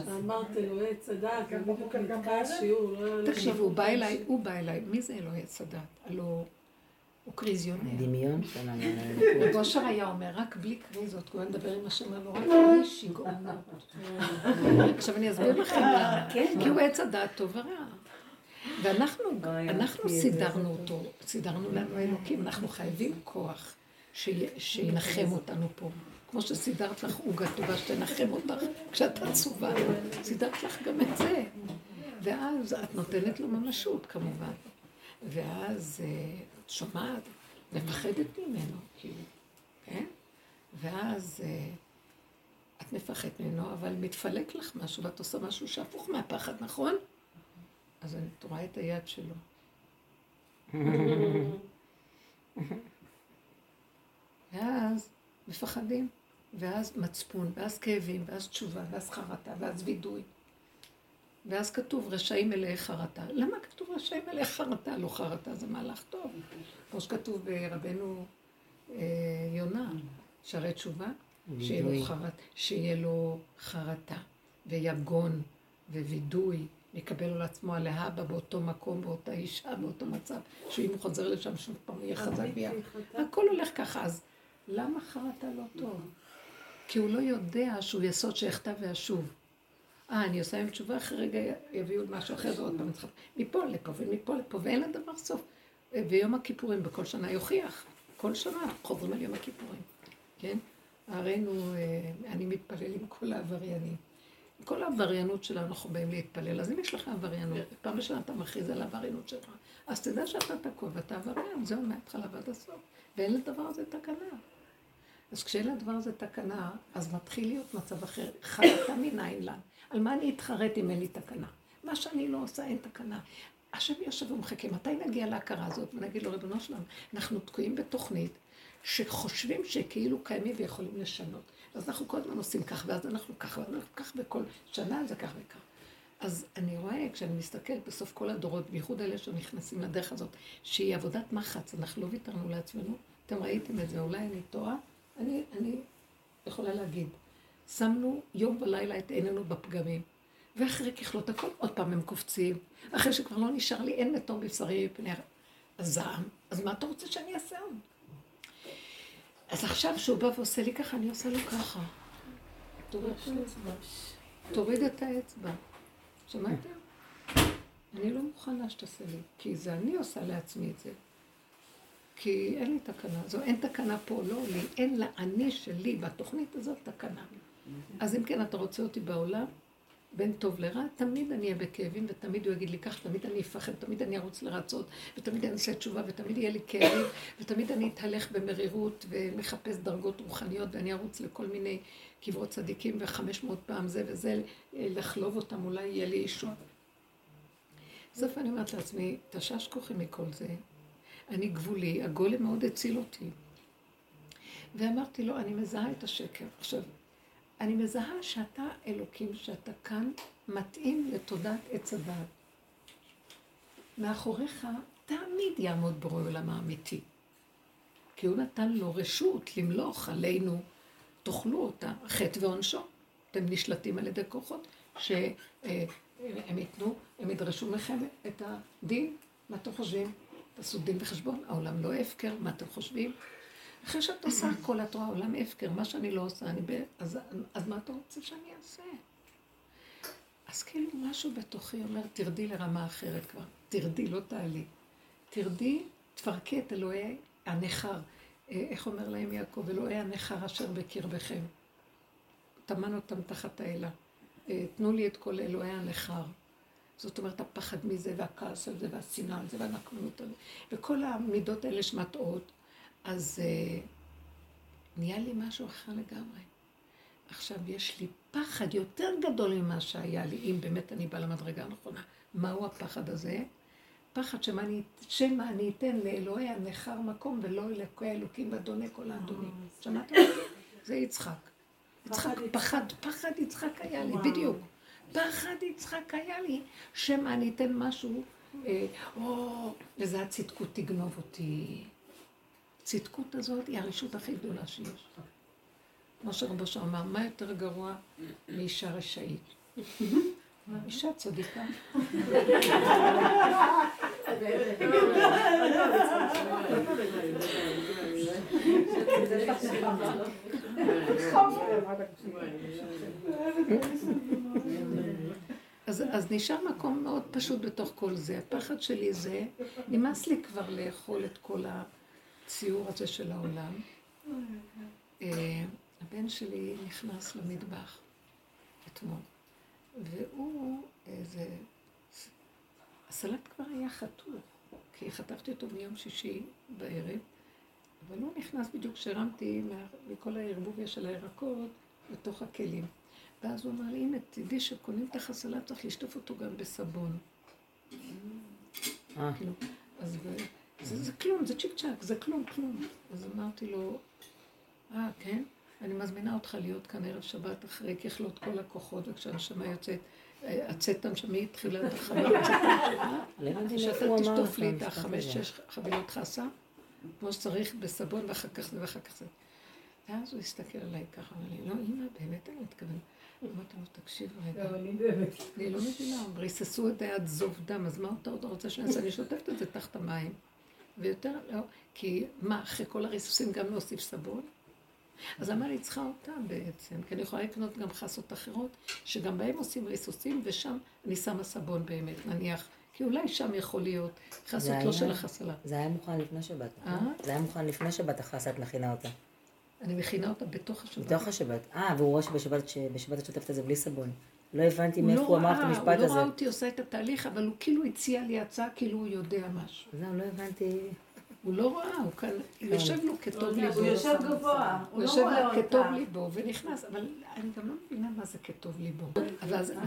שאמרת אלוהי צדק, ובדיוק נתקע השיעור, לא... לא תקשיבו, הוא בא אליי, הוא בא אליי, מי זה אלוהי עץ הדת? הוא קריזיונר. דמיון שלנו. רב אושר היה אומר, רק בלי קריזות, הוא היה מדבר עם השם, לו, רק בלי שיגעונות. עכשיו אני אסביר לכם למה. כי הוא עץ הדעת טוב ורע. ואנחנו אנחנו סידרנו אותו, סידרנו לנו אלוקים, אנחנו חייבים כוח שי- שינחם אותנו פה. כמו שסידרת לך עוגה טובה שתנחם אותך כשאת עצובה, סידרת לך גם את זה. ואז את נותנת לו ממשות כמובן. ואז אה, את שומעת, מפחדת ממנו, כאילו, כן? ואז אה, את מפחדת ממנו, אבל מתפלק לך משהו, ואת עושה משהו שהפוך מהפחד, נכון? אז את רואה את היד שלו. ואז מפחדים, ואז מצפון, ואז כאבים, ואז תשובה, ואז חרטה, ואז וידוי. ואז כתוב רשעים מלאי חרטה. למה כתוב רשעים מלאי חרטה? לא חרטה זה מהלך טוב. כמו שכתוב ברבנו אה, יונה, שערי תשובה, שיהיה לו. חרט, שיהיה לו חרטה ויגון ווידוי, יקבל על עצמו הלהבא באותו מקום, באותה אישה, באותו מצב, שאם הוא חוזר לשם שוב פעם יהיה חזק ביד. הכל הולך ככה, אז למה חרטה לא טוב? כי הוא לא יודע שהוא יסוד שאחטא ואשוב. אה, אני עושה עם תשובה, אחרי רגע יביאו משהו אחר, ועוד פעם צריך מפה לפה ומפה לפה, ואין לדבר סוף. ויום הכיפורים בכל שנה יוכיח. כל שנה חוזרים על יום הכיפורים, כן? הרינו, אה, אני מתפלל עם כל העבריינים. עם כל העבריינות שלנו אנחנו באים להתפלל. אז אם יש לך עבריינות, פעם בשנה אתה מכריז על העבריינות שלך, אז תדע שאתה תקוע ואתה עבריין, זהו מההתחלה ועד הסוף. ואין לדבר הזה תקנה. אז כשאין לדבר הזה תקנה, אז מתחיל להיות מצב אחר. חרטה מנין לה. על מה אני אתחרט אם אין לי תקנה? מה שאני לא עושה, אין תקנה. השם יושב ומחכה, מתי נגיע להכרה הזאת? ונגיד לו, ריבונו שלנו, אנחנו תקועים בתוכנית שחושבים שכאילו קיימים ויכולים לשנות. אז אנחנו כל הזמן עושים כך, ואז אנחנו כך, ואז אנחנו כך, וכל שנה זה כך וכך. אז אני רואה, כשאני מסתכלת בסוף כל הדורות, בייחוד אלה שנכנסים לדרך הזאת, שהיא עבודת מחץ, אנחנו לא ויתרנו לעצמנו. אתם ראיתם את זה, אולי אני טועה? אני, אני יכולה להגיד. שמנו יום ולילה את עינינו בפגמים. ואחרי ככלות הכל, עוד פעם הם קופצים. אחרי שכבר לא נשאר לי, אין מתום בשרי מפני הזעם. אז מה אתה רוצה שאני אעשה עוד? אז עכשיו שהוא בא ועושה לי ככה, אני עושה לו ככה. תוריד את האצבע. שמעתם? אני לא מוכנה שתעשה לי, כי זה אני עושה לעצמי את זה. כי אין לי תקנה. זו אין תקנה פה, לא לי, אין לאני שלי בתוכנית הזאת תקנה. אז אם כן, אתה רוצה אותי בעולם, בין טוב לרע, תמיד אני אהיה בכאבים, ותמיד הוא יגיד לי כך, תמיד אני אפחד, תמיד אני ארוץ לרצות, ותמיד אני אעשה תשובה, ותמיד יהיה לי כאבים, ותמיד אני אתהלך במרירות, ומחפש דרגות רוחניות, ואני ארוץ לכל מיני קברות צדיקים, וחמש מאות פעם זה וזה, לחלוב אותם, אולי יהיה לי אישור. בסוף אני אומרת לעצמי, תשש כוחי מכל זה, אני גבולי, הגולם מאוד הציל אותי. ואמרתי לו, אני מזהה את השקר. עכשיו, אני מזהה שאתה אלוקים, שאתה כאן, מתאים לתודעת עץ הדעת. מאחוריך תמיד יעמוד בורא עולם האמיתי. כי הוא נתן לו רשות למלוך עלינו, תאכלו אותה, חטא ועונשו. אתם נשלטים על ידי כוחות שהם ייתנו, הם ידרשו מכם את הדין. מה אתם חושבים? תעשו דין וחשבון, העולם לא הפקר, מה אתם חושבים? אחרי שאת עושה הכל, את רואה עולם הפקר, מה שאני לא עושה, אני ב... אז, אז מה אתה רוצה שאני אעשה? אז כאילו משהו בתוכי אומר, תרדי לרמה אחרת כבר. תרדי, לא תעלי. תרדי, תפרקי את אלוהי הנכר. אה, איך אומר להם יעקב? אלוהי הנכר אשר בקרבכם. טמן אותם תחת האלה. אה, תנו לי את כל אלוהי הנכר. זאת אומרת, הפחד מזה, והכעס על זה, והשנאה על זה, והנקמנות על זה, וכל המידות האלה שמטעות, אז uh, נהיה לי משהו אחר לגמרי. עכשיו, יש לי פחד יותר גדול ממה שהיה לי, אם באמת אני באה למדרגה הנכונה. מהו הפחד הזה? פחד שמה אני, שמא אני אתן לאלוהי הנכר מקום ולא אלוקי האלוקים ואדוני כל האדונים. שמעתם? זה יצחק. יצחק פחד, פחד יצחק היה לי, בדיוק. פחד יצחק היה לי, שמא אני אתן משהו, אה, או, וזה הצדקות תגנוב אותי. הצדקות הזאת היא הרשות הכי גדולה שיש. כמו שרבו שם אמר, מה יותר גרוע מאישה רשאית? אישה צדיקה. אז, אז נשאר מקום מאוד פשוט בתוך כל זה. הפחד שלי זה, נמאס לי כבר לאכול את כל הציור הזה של העולם. אה, הבן שלי נכנס למטבח אתמול, והוא, איזה... הסלט כבר היה חתוך, כי חתכתי אותו מיום שישי בערב, אבל הוא נכנס בדיוק כשהרמתי מכל הערבוביה של הירקות לתוך הכלים. ואז הוא אמר לי, הנה, תדעי שקונים את החסלה, צריך לשטוף אותו גם בסבון. אה. כאילו, אז זה, זה כלום, זה צ'יק צ'אק, זה כלום, כלום. אז אמרתי לו, אה, כן? אני מזמינה אותך להיות כאן ערב שבת אחרי ככלות כל הכוחות, וכשהנשמה יוצאת, הצאת הנשמי התחילה את החבילות שאתה תשטוף לי את החמש-שש חבילות חסה, כמו שצריך בסבון, ואחר כך זה ואחר כך זה. ואז הוא הסתכל עליי ככה, אמר לי, לא, אמא, באמת אני מתכוון. אמרתי לו, תקשיב רגע. אני לא מבינה, ריססו את היד זוב דם, אז מה אתה עוד רוצה שאני אעשה? אני שוטפת את זה תחת המים. ויותר, לא, כי מה, אחרי כל הריסוסים גם להוסיף סבון? אז למה אני צריכה אותם בעצם? כי אני יכולה לקנות גם חסות אחרות, שגם בהם עושים ריסוסים, ושם אני שמה סבון באמת, נניח. כי אולי שם יכול להיות חסות לא של החסלה. זה היה מוכן לפני שבת. אה? זה היה מוכן לפני שבת החסה, את מכינה אותה. אני מכינה אותה בתוך השבת. בתוך השבת. אה, והוא רואה שבשבת את שוטפת את זה בלי סבון. לא הבנתי מאיפה הוא אמר את המשפט הזה. הוא לא ראה אותי עושה את התהליך, אבל הוא כאילו הציע לי הצעה, כאילו הוא יודע משהו. זהו, לא הבנתי. הוא לא ראה, הוא כאן, יושב לו כטוב ליבו. הוא יושב גבוה, הוא יושב לו כטוב ליבו, ונכנס, אבל אני גם לא מבינה מה זה כטוב ליבו.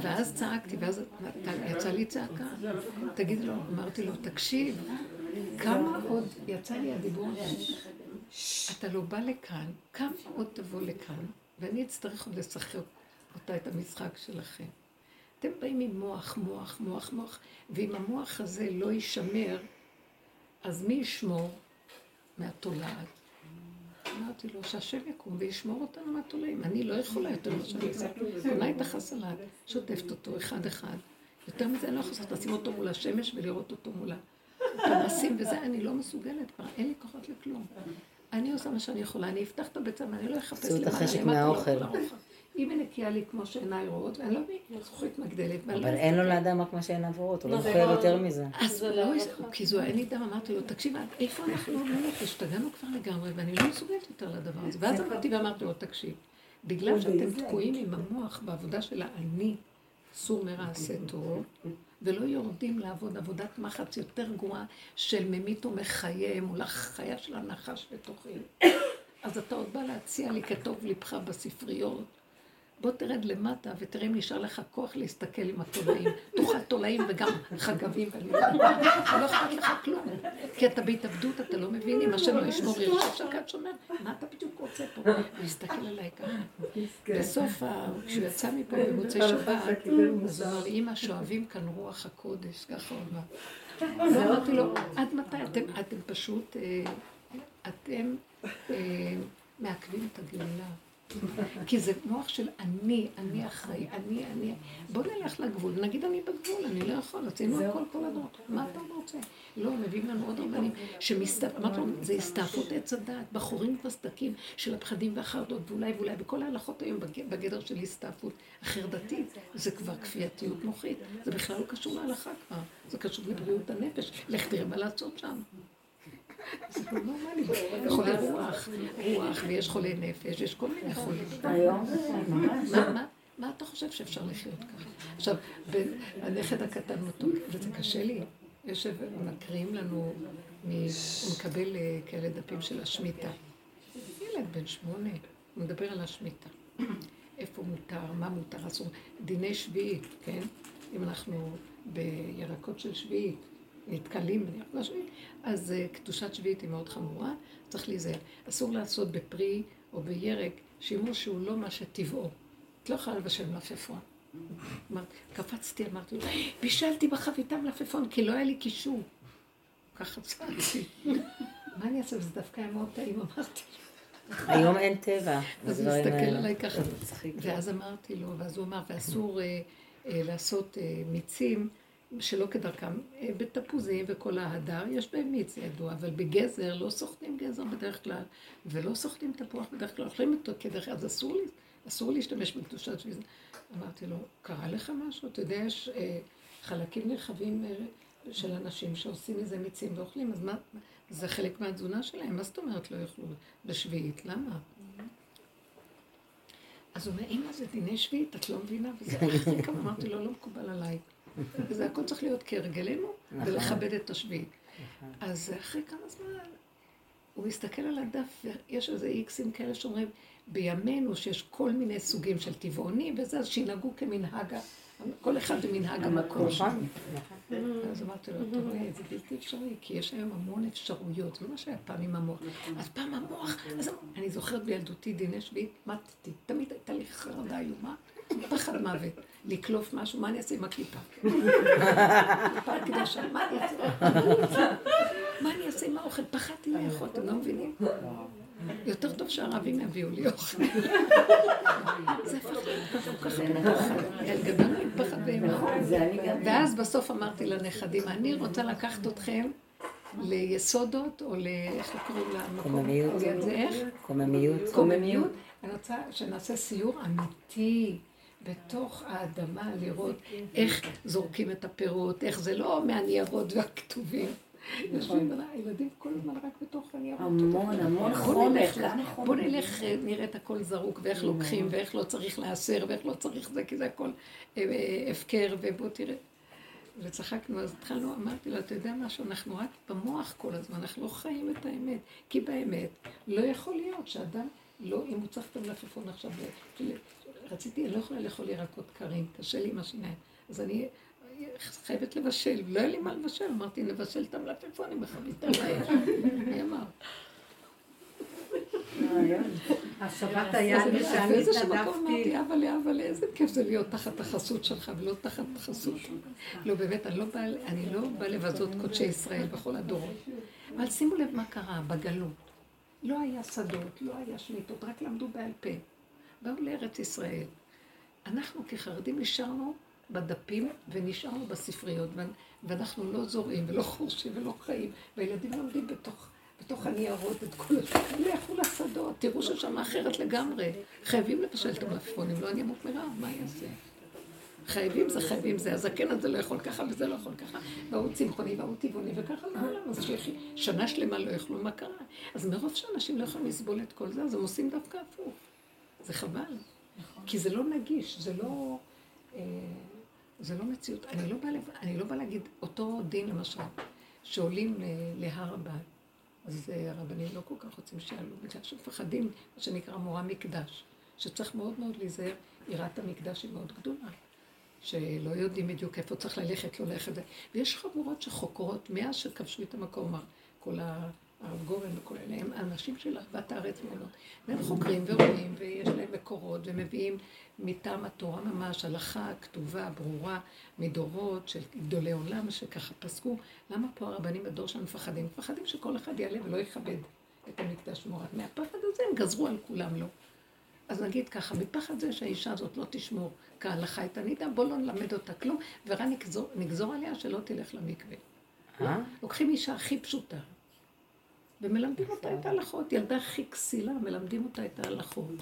ואז צעקתי, ואז יצא לי צעקה. תגיד לו, אמרתי לו, תקשיב, כמה עוד, יצא לי הדיבור הזה, אתה לא בא לכאן, כמה עוד תבוא לכאן, ואני אצטרך עוד לשחק אותה את המשחק שלכם. אתם באים עם מוח, מוח, מוח, מוח, ואם המוח הזה לא יישמר, אז מי ישמור מהתולעת? אמרתי לו, שהשם יקום וישמור אותנו מהתולעים. אני לא יכולה יותר ממה שאני עושה. אולי תחס עליו, שוטפת אותו אחד-אחד. יותר מזה אני לא יכולה לשים אותו מול השמש ולראות אותו מול הפנסים וזה, אני לא מסוגלת כבר, אין לי כוחות לכלום. אני עושה מה שאני יכולה, אני אפתח את הביצה ואני לא אחפש למעלה, למטה, החשק מהאוכל. אם היא נקייה לי כמו שעיניי רואות, ואני לא זכוכית מגדלת. אבל אין לו לאדם רק מה שעיניו רואות, הוא לא זוכר יותר מזה. אז לא, כי זו אין לי דם, אמרתי לו, תקשיב, איפה אנחנו באמת, השתגענו כבר לגמרי, ואני לא מסוגלת יותר לדבר הזה. ואז אמרתי ואמרתי לו, תקשיב, בגלל שאתם תקועים עם המוח בעבודה של האני, סור מרע עשה טוב, ולא יורדים לעבוד עבודת מחץ יותר גרועה של ממית ומחיה מול החיה של הנחש בתוכי. אז אתה עוד בא להציע לי כטוב ליבך בספריות. בוא תרד למטה ותראה אם נשאר לך כוח להסתכל עם התולעים. תאכל תולעים וגם חגבים ואני לא לא אכפת לך כלום. כי אתה בהתאבדות, אתה לא מבין אם השם לא ישמור ירשת שקד שומר, מה אתה בדיוק רוצה פה? להסתכל עליי ככה. בסוף, כשהוא יצא מפה במוצאי שבת, אז הוא אמר אמא, שואבים כאן רוח הקודש, ככה הוא אמר. אמרתי לו, עד מתי אתם פשוט, אה, אתם אה, מעכבים את הגאולה. כי זה מוח של אני, אני אחראי, אני, אני. בוא נלך לגבול, נגיד אני בגבול, אני לא יכול, עשינו הכל כל הדעות. מה אתה רוצה? לא, מביאים לנו עוד רבנים שמסתכל, אמרתי לו, זה הסתעפות עץ הדעת, בחורים וסדקים של הפחדים והחרדות, ואולי ואולי, וכל ההלכות היום בגדר של הסתעפות החרדתית, זה כבר כפייתיות מוחית, זה בכלל לא קשור להלכה כבר, זה קשור לבריאות הנפש, לך תראה מה לעשות שם. זה חולי רוח, רוח, ויש חולי נפש, יש כל מיני חולים. היום ממש. מה אתה חושב שאפשר לחיות ככה? עכשיו, הנכד הקטן מתוק, וזה קשה לי. יושב, מקריאים לנו, הוא מקבל אה, כאלה דפים של השמיטה. ילד בן שמונה, הוא מדבר על השמיטה. איפה מותר, מה מותר, אסור. דיני שביעית, כן? אם אנחנו בירקות של שביעית, נתקלים השביעית, אז uh, קדושת שביעית היא מאוד חמורה, צריך להיזהר. אסור לעשות בפרי או בירק שימוש שהוא לא מה שטבעו. את לא יכולה לבשל מלפפון. קפצתי, אמרתי לו, בישלתי בחביתה מלפפון, כי לא היה לי קישור. ככה צעקתי. מה אני אעשה? זה דווקא היה מאוד טעים, אמרתי היום אין טבע. אז הוא הסתכל עליי ככה. ואז אמרתי לו, ואז הוא אמר, ואסור אה, אה, לעשות מיצים. שלא כדרכם, אה, בתפוזים וכל ההדר, יש בהם מיץ ידוע, אבל בגזר לא סוחטים גזר בדרך כלל, ולא סוחטים תפוח בדרך כלל, אוכלים אותו כדרך כלל, אז אסור, לי, אסור להשתמש בקדושת שביזה. אמרתי לו, קרה לך משהו? אתה יודע, יש אה, חלקים נרחבים אה, של אנשים שעושים מזה מיצים ואוכלים, אז מה, זה חלק מהתזונה שלהם, מה זאת אומרת לא יאכלו בשביעית? למה? אז הוא אומר, אמא, זה דיני שביעית, את לא מבינה? וזה אחרי כמה אמרתי לו, לא מקובל עליי. וזה הכל צריך להיות כהרגלנו, נכון. ולכבד את השביעית. נכון. אז אחרי כמה זמן, הוא מסתכל על הדף, ויש איזה איקסים כאלה שאומרים, בימינו שיש כל מיני סוגים של טבעונים, וזה, אז שינהגו כמנהג, כל אחד במנהג המקום. נכון. אז אמרתי לו, אתה רואה, זה בלתי אפשרי, כי יש היום המון אפשרויות, זה מה שהיה פעם עם המוח. אז פעם המוח, אז אני זוכרת בילדותי דיני שביעית, מתתי, תמיד הייתה לי חרדה איומה, פחד מוות. לקלוף משהו, מה אני אעשה עם הקליפה? קליפה הקדושה, מה אני אעשה? מה אני אעשה עם האוכל? פחדתי לאכול, אתם לא מבינים? יותר טוב שהערבים יביאו לי אוכל. זה הפך להיות כל כך פחד. גדלנו עם פחד ואימה. ואז בסוף אמרתי לנכדים, אני רוצה לקחת אתכם ליסודות, או ל... איך קוראים למקום? קוממיות. קוממיות. קוממיות. אני רוצה שנעשה סיור אמיתי. בתוך האדמה, לראות איך זורקים את הפירות, איך זה לא מהניירות והכתובים. יושבים הילדים כל הזמן רק בתוך הניירות. המון, המון חומר. בוא נלך, אה, נראה את הכל זרוק, ואיך לוקחים, ואיך לא צריך להסר, ואיך לא צריך זה, כי זה הכל אה, אה, הפקר, ובוא תראה. וצחקנו, אז התחלנו, אמרתי לו, אתה יודע משהו, אנחנו רק במוח כל הזמן, אנחנו לא חיים את האמת. כי באמת, לא יכול להיות שאדם, לא, אם הוא צריך את המלפפון עכשיו, רציתי, אני לא יכולה לאכול ירקות קרים, קשה לי עם השיניים. אז אני חייבת לבשל, לא היה לי מה לבשל, אמרתי, נבשל את המלפפונים בחביתה לאש. מי אמר? השבת היה לי שאני התנדבתי. אמרתי, אבל אבל איזה כיף זה להיות תחת החסות שלך ולא תחת חסות. לא, באמת, לא אני לא באה לבזות קודשי ישראל בכל הדורות. אבל שימו לב מה קרה בגלות. לא היה שדות, לא היה שמיטות, רק למדו בעל פה. באו לארץ ישראל. אנחנו כחרדים נשארנו בדפים ונשארנו בספריות, ואנחנו לא זורעים ולא חורשים ולא חיים, והילדים לומדים בתוך, בתוך הניירות את כל השנים, לכו לשדות, תראו ששם אחרת לגמרי. חייבים לבשל את המלפפונים, לא אני אמות מרעב, מה יעשה? חייבים זה חייבים זה, הזקן הזה לא יכול ככה וזה לא יכול ככה, והוא צמחוני והוא טבעוני וככה לעולם, אז שיחי, שנה שלמה לא יאכלו, מה קרה? אז מרוב שאנשים לא יכולים לסבול את כל זה, אז הם עושים דווקא הפוך. זה חבל. כי זה לא נגיש, זה לא... אה, זה לא מציאות. אני לא באה אני לא באה להגיד אותו דין למשל, שעולים להר הבא, אז אה, הרבנים לא כל כך רוצים שיעלו, בגלל שמפחדים, מה שנקרא מורה מקדש, שצריך מאוד מאוד להיזהר, יראת המקדש היא מאוד גדולה. שלא יודעים בדיוק איפה צריך ללכת, לא ללכת. ויש חבורות שחוקרות, מאז שכבשו את המקום, כל ה- הרב גורן וכל אלה, הם אנשים של אהבת הארץ מאוד. והם חוקרים ורואים, ויש להם מקורות, ומביאים מטעם התורה ממש, הלכה כתובה, ברורה, מדורות של גדולי עולם, שככה פסקו. למה פה הרבנים בדור שלנו מפחדים? מפחדים שכל אחד יעלה ולא יכבד את המקדש מורד. מהפחד הזה הם גזרו על כולם, לא. אז נגיד ככה, מפחד זה שהאישה הזאת לא תשמור כהלכה את הנידה, בוא לא נלמד אותה כלום, ורק נגזור, נגזור עליה שלא תלך למקווה. אה? לוקחים אישה הכי פשוטה, ומלמדים אותה את ההלכות. ילדה הכי כסילה, מלמדים אותה את ההלכות.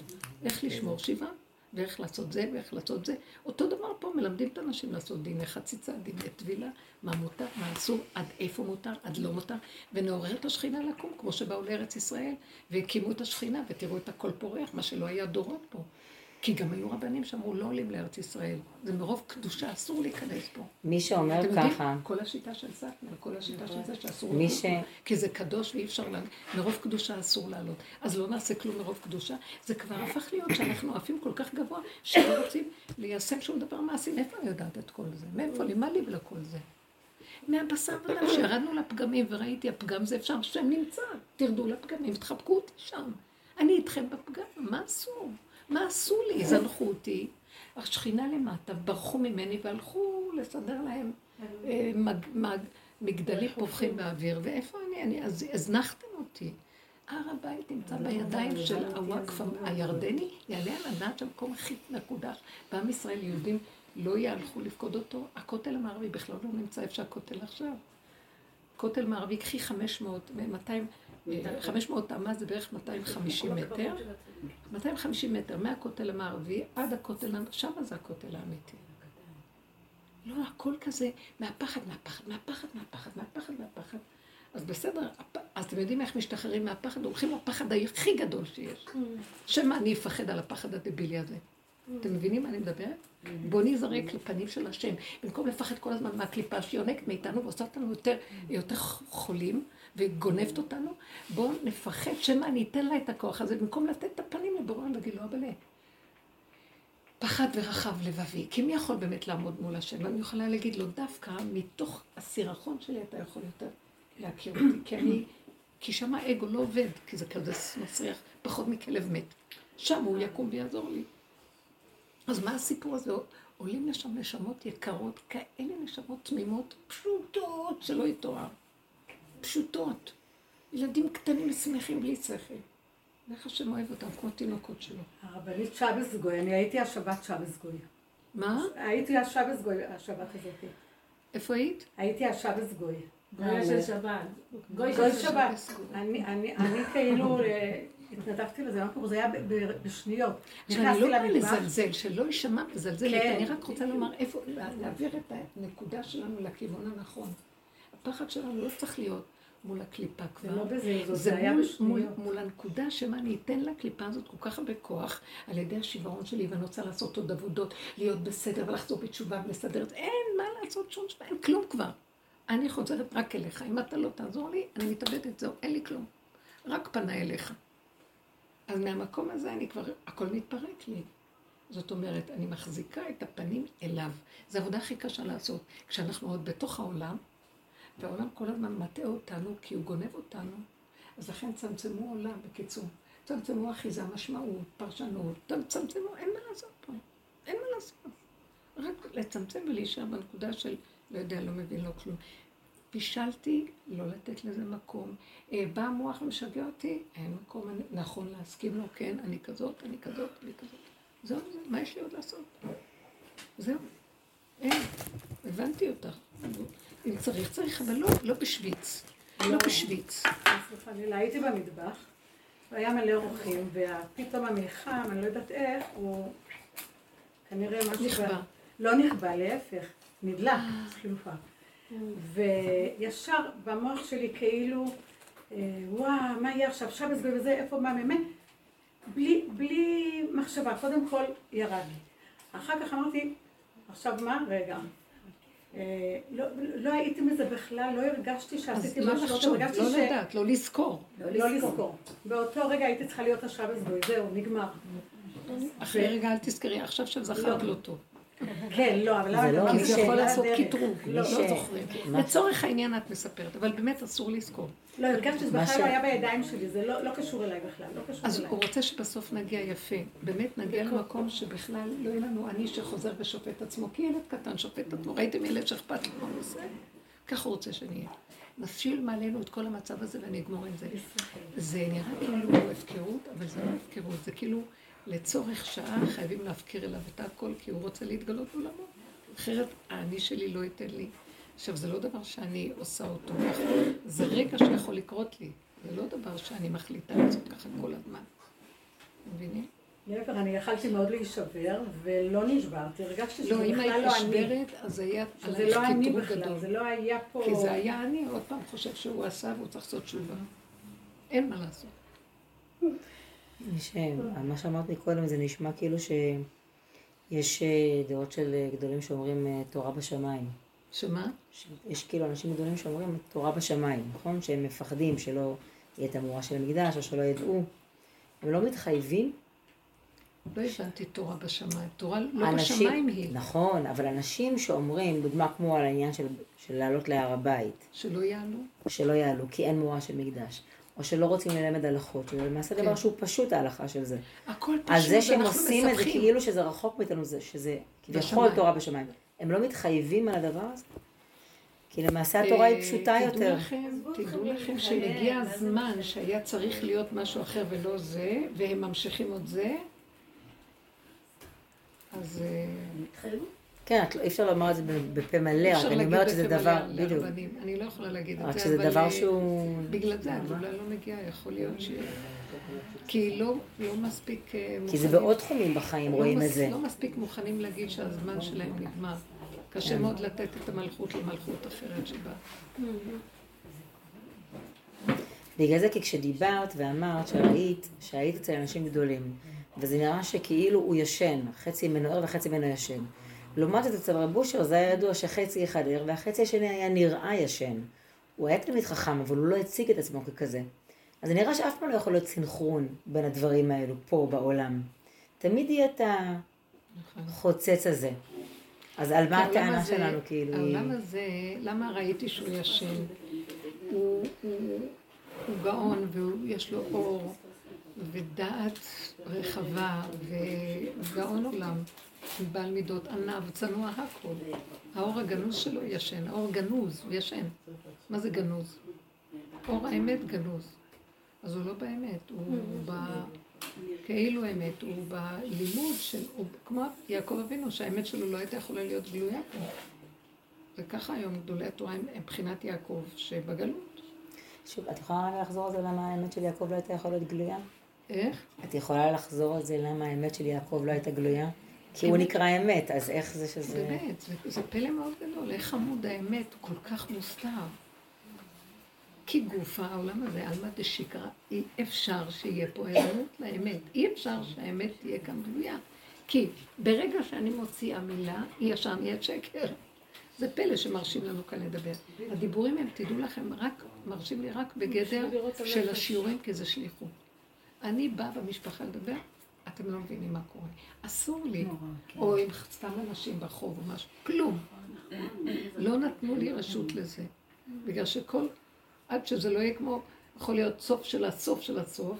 איך לשמור שבעה, ואיך לעשות זה, ואיך לעשות זה. אותו דבר פה, מלמדים את האנשים לעשות דיני חציצה, דיני טבילה, מה מותר, מה אסור, עד איפה מותר, עד לא מותר, ונעורר את השכינה לקום, כמו שבאו לארץ ישראל, והקימו את השכינה, ותראו את הכל פורח, מה שלא היה דורות פה. כי גם היו רבנים שאמרו, לא עולים לארץ ישראל. זה מרוב קדושה, אסור להיכנס פה. מי שאומר אתם יודעים, ככה, כל השיטה של סטנר, כל השיטה של זה שאסור לעלות ש- כי זה קדוש ואי אפשר לעלות, מרוב קדושה אסור לעלות. אז לא נעשה כלום מרוב קדושה. זה כבר הפך להיות שאנחנו עפים כל כך גבוה, שלא רוצים ליישם שום דבר מעשי. מאיפה אני יודעת את כל זה? מאיפה לי? מה לי ולכל זה? מהבשר ודם, שירדנו לפגמים וראיתי, הפגם זה אפשר, השם נמצא. תרדו לפגמים, תחבקו אותי שם. אני איתכם בפגם, מה עשו? מה עשו לי? זנחו אותי. השכינה למטה, ברחו ממני והלכו לסדר להם אה, מג, מג, מגדלים פורחים באוויר. ואיפה אני? אני אז הזנחתם אותי. הר הבית נמצא בידיים של הוואקף הירדני, יעלה על הדעת שהמקום הכי מקודש. בעם ישראל יהודים לא יהלכו לפקוד אותו. הכותל המערבי בכלל לא נמצא איפה שהכותל עכשיו. כותל מערבי, קחי 500, 200, אה, 500 אמה זה בערך 250 מטר. 250 מטר מהכותל המערבי עד הכותל, שם זה הכותל האמיתי. לא, הכל כזה מהפחד, מהפחד, מהפחד, מהפחד, מהפחד, מהפחד. אז בסדר, אז אתם יודעים איך משתחררים מהפחד? הולכים לפחד הכי גדול שיש. שמא אני אפחד על הפחד הדבילי הזה. אתם מבינים מה אני מדברת? בואו נזרק לפנים של השם. במקום לפחד כל הזמן מהקליפה שהיא יונקת מאיתנו ועושה אותנו יותר, יותר חולים וגונבת אותנו, בואו נפחד שמא אני אתן לה את הכוח הזה, במקום לתת את הפנים לבורא ולהגיד לו, אבל פחד ורחב לבבי. כי מי יכול באמת לעמוד מול השם? אני יכולה להגיד לו, דווקא מתוך הסירחון שלי אתה יכול יותר להכיר אותי. כי אני, כי שם האגו לא עובד, כי זה כזה מסריח, פחות מכלב מת. שם הוא יקום ויעזור לי. אז מה הסיפור הזה? עולים לשם נשמות יקרות, כאלה נשמות תמימות, פשוטות, שלא יתואר. פשוטות. ילדים קטנים שמחים בלי שכל. ואיך השם אוהב אותם, כמו תינוקות שלו. הרבנית שבס גוי, אני הייתי השבת שבס גוי. מה? הייתי השבס גוי, השבת הזאת. איפה היית? הייתי השבס גוי. גוי של שבת. גוי של שבת. אני- אני אני כאילו אה, התנדבתי לזה, מה קורה? זה היה בשניות. עכשיו, אני נכנסתי לא באה לזלזל, שלא יישמע מזלזלת, כן. אני רק רוצה לומר איפה, לה- להעביר את הנקודה שלנו לכיוון הנכון. הפחד שלנו לא צריך להיות מול הקליפה זה כבר. לא זה זה היה מול, מול, בשניות. מול הנקודה שמה אני אתן לקליפה הזאת כל כך הרבה כוח על ידי השיוורון שלי, ואני רוצה לעשות עוד עבודות, להיות בסדר ולחזור בתשובה ולסדר את זה. אין מה לעשות שום דבר, אין כלום כבר. אני חוזרת רק אליך. אם אתה לא תעזור לי, אני מתאבדת, זהו, אין לי כלום. רק פנה אליך. אז מהמקום הזה אני כבר, הכל מתפרק לי. זאת אומרת, אני מחזיקה את הפנים אליו. זו העבודה הכי קשה לעשות. כשאנחנו עוד בתוך העולם, והעולם כל הזמן מטעה אותנו כי הוא גונב אותנו, אז לכן צמצמו עולם, בקיצור. תצמצמו אחיזה, משמעות, פרשנות, תצמצמו, אין מה לעשות פה. אין מה לעשות. רק לצמצם ולהישאר בנקודה של לא יודע, לא מבין, לא כלום. פישלתי, לא לתת לזה מקום. אה, בא המוח ומשגע אותי, אין מקום, אני, נכון להסכים לו, כן, אני כזאת, אני כזאת, אני כזאת. זהו, זה, מה יש לי עוד לעשות? זהו, אין, הבנתי אותך. אם צריך, צריך, אבל לא, לא בשוויץ. לא בשוויץ. סליחה, אני הייתי במטבח, והיה מלא אורחים, ופתאום המלחם, אני לא יודעת איך, הוא כנראה משהו... נכבה. לא נכבה, להפך, נדלק, סליחה. וישר במוח שלי כאילו, אה, וואו, מה יהיה עכשיו, שבס וזה, איפה, מה, באמת? בלי, בלי מחשבה, קודם כל ירד לי. אחר כך אמרתי, עכשיו מה? רגע. אה, לא, לא הייתי מזה בכלל, לא הרגשתי שעשיתי לא משהו, לחשוב, הרגשתי לא ש- לדעת, לא לזכור. לא לזכור. באותו רגע הייתי צריכה להיות השבס בוי, זהו, נגמר. אחרי רגע אל תזכרי, עכשיו שזכרת לא טוב. כן, לא, אבל למה לא אתה כי זה יכול לעשות? קטרוג, לא, לא ש- זוכרים. לצורך העניין את מספרת, אבל באמת אסור לזכור. לא, הרגשתי שזה בכלל לא היה בידיים שלי, זה לא לא קשור אליי בכלל, לא קשור אז אליי. הוא רוצה שבסוף נגיע יפה. באמת נגיע למקום שבכלל לא יהיה לנו אני שחוזר ושופט עצמו, כי ילד קטן שופט את עצמו. ראיתם ילד שאכפת לו מה עושה? ככה הוא רוצה שנהיה. נפשיל מעלינו את כל המצב הזה ונגמור עם זה. זה נראה כאילו הפקרות, אבל זה לא הפקרות, זה כאילו לצורך שעה חייבים להפקיר אליו את הכל, כי הוא רוצה להתגלות בעולמו. אחרת האני שלי לא ייתן לי. עכשיו, זה לא דבר שאני עושה אותו ככה, זה רגע שיכול לקרות לי. זה לא דבר שאני מחליטה לעשות ככה כל הזמן. מבינים? להפך, אני יכלתי מאוד להישבר, ולא נשברתי, הרגשתי שזה לא, אם בכלל היית לא אני. נשברת, אז היה שזה עלייך לא אני קטרוג בכלל, גדול. זה לא היה פה... כי זה היה אני, עוד פעם חושב שהוא עשה והוא צריך לעשות תשובה. אין מה לעשות. מה שאמרת מקודם זה נשמע כאילו שיש אה, דעות של אה, גדולים שאומרים אה, תורה בשמיים. שמה? יש כאילו אנשים גדולים שאומרים תורה בשמיים, נכון? שהם מפחדים שלא יהיה את המורה של המקדש או שלא ידעו. הם לא מתחייבים. לא הבנתי תורה בשמיים. תורה לא אנשים- בשמיים היא. נכון, אבל אנשים שאומרים, דוגמה כמו על העניין של, של לעלות להר הבית, שלא יעלו. שלא יעלו כי אין מורה של מקדש, או שלא רוצים ללמד הלכות, שזה למעשה דבר שהוא פשוט ההלכה של זה. הכל פשוט, אז זה שהם עושים את זה. כאילו שזה רחוק מאיתנו, זה, שזה כביכול. תורה בשמיים. הם לא מתחייבים על הדבר הזה? כי למעשה התורה היא אה, פשוטה יותר. תדעו לכם שמגיע זה הזמן? שהיה צריך להיות משהו אחר ולא זה, והם ממשיכים עוד זה, אז אה, התחייבו. כן, לא- אי אפשר לומר את זה בפה מלא, אפשר אני אומרת שזה דבר, בדיוק. אני לא יכולה להגיד את זה, שזה אבל, דבר שהוא... בגלל זה הגאולה לא מגיעה, יכול להיות ש... כי לא, לא מספיק אה, כי זה מוכנים- בעוד תחומים בחיים לא רואים את זה. לא מספיק מוכנים להגיד שהזמן שלהם נגמר. קשה כן. מאוד לתת את המלכות למלכות אחרת שבאה. בגלל זה כי כשדיברת ואמרת שראית, שהיית אצל אנשים גדולים, וזה נראה שכאילו הוא ישן, חצי ממנו ער וחצי ממנו ישן. לעומת זאת אצל רב אושר זה היה ידוע שחצי אחד ער והחצי השני היה נראה ישן. הוא היה תלמיד חכם, אבל הוא לא הציג את עצמו ככזה. אז זה נראה שאף פעם לא יכול להיות סנכרון בין הדברים האלו פה בעולם. תמיד יהיה את. החוצץ הזה. אז על מה העולם הטענה הזה- שלנו, כאילו? היא- העולם הזה, למה ראיתי שהוא ישן? הוא, הוא, הוא גאון ויש לו אור ודעת רחבה וגאון עולם, בעל מידות ענב, צנוע הכל. האור הגנוז שלו ישן, האור גנוז, הוא ישן. מה זה גנוז? אור האמת גנוז. אז הוא לא באמת, הוא ב... כאילו אמת, הוא בלימוד של, הוא כמו יעקב אבינו, שהאמת שלו לא הייתה יכולה להיות גלויה פה. וככה היום גדולי התורה הם מבחינת יעקב שבגלות. שוב, את יכולה לחזור על זה למה האמת של יעקב לא הייתה יכולה להיות גלויה? איך? את יכולה לחזור על זה למה האמת של יעקב לא הייתה גלויה? כי הוא נקרא אמת, אז איך זה שזה... באמת, זה, זה פלא מאוד גדול, איך עמוד האמת הוא כל כך מוסתר. כי גוף העולם הזה, עלמא דשיקרא, אי אפשר שיהיה פה ערנות לאמת. אי אפשר שהאמת תהיה כאן גלויה. כי ברגע שאני מוציאה מילה, היא ישר נהיית שקר. זה פלא שמרשים לנו כאן לדבר. הדיבורים הם, תדעו לכם, רק, מרשים לי רק בגדר של השיעורים, כי זה שליחות. אני באה במשפחה לדבר, אתם לא מבינים מה קורה. אסור לי, או עם סתם אנשים ברחוב או משהו, כלום. לא נתנו לי רשות לזה. בגלל שכל, עד שזה לא יהיה כמו, יכול להיות סוף של הסוף של הסוף,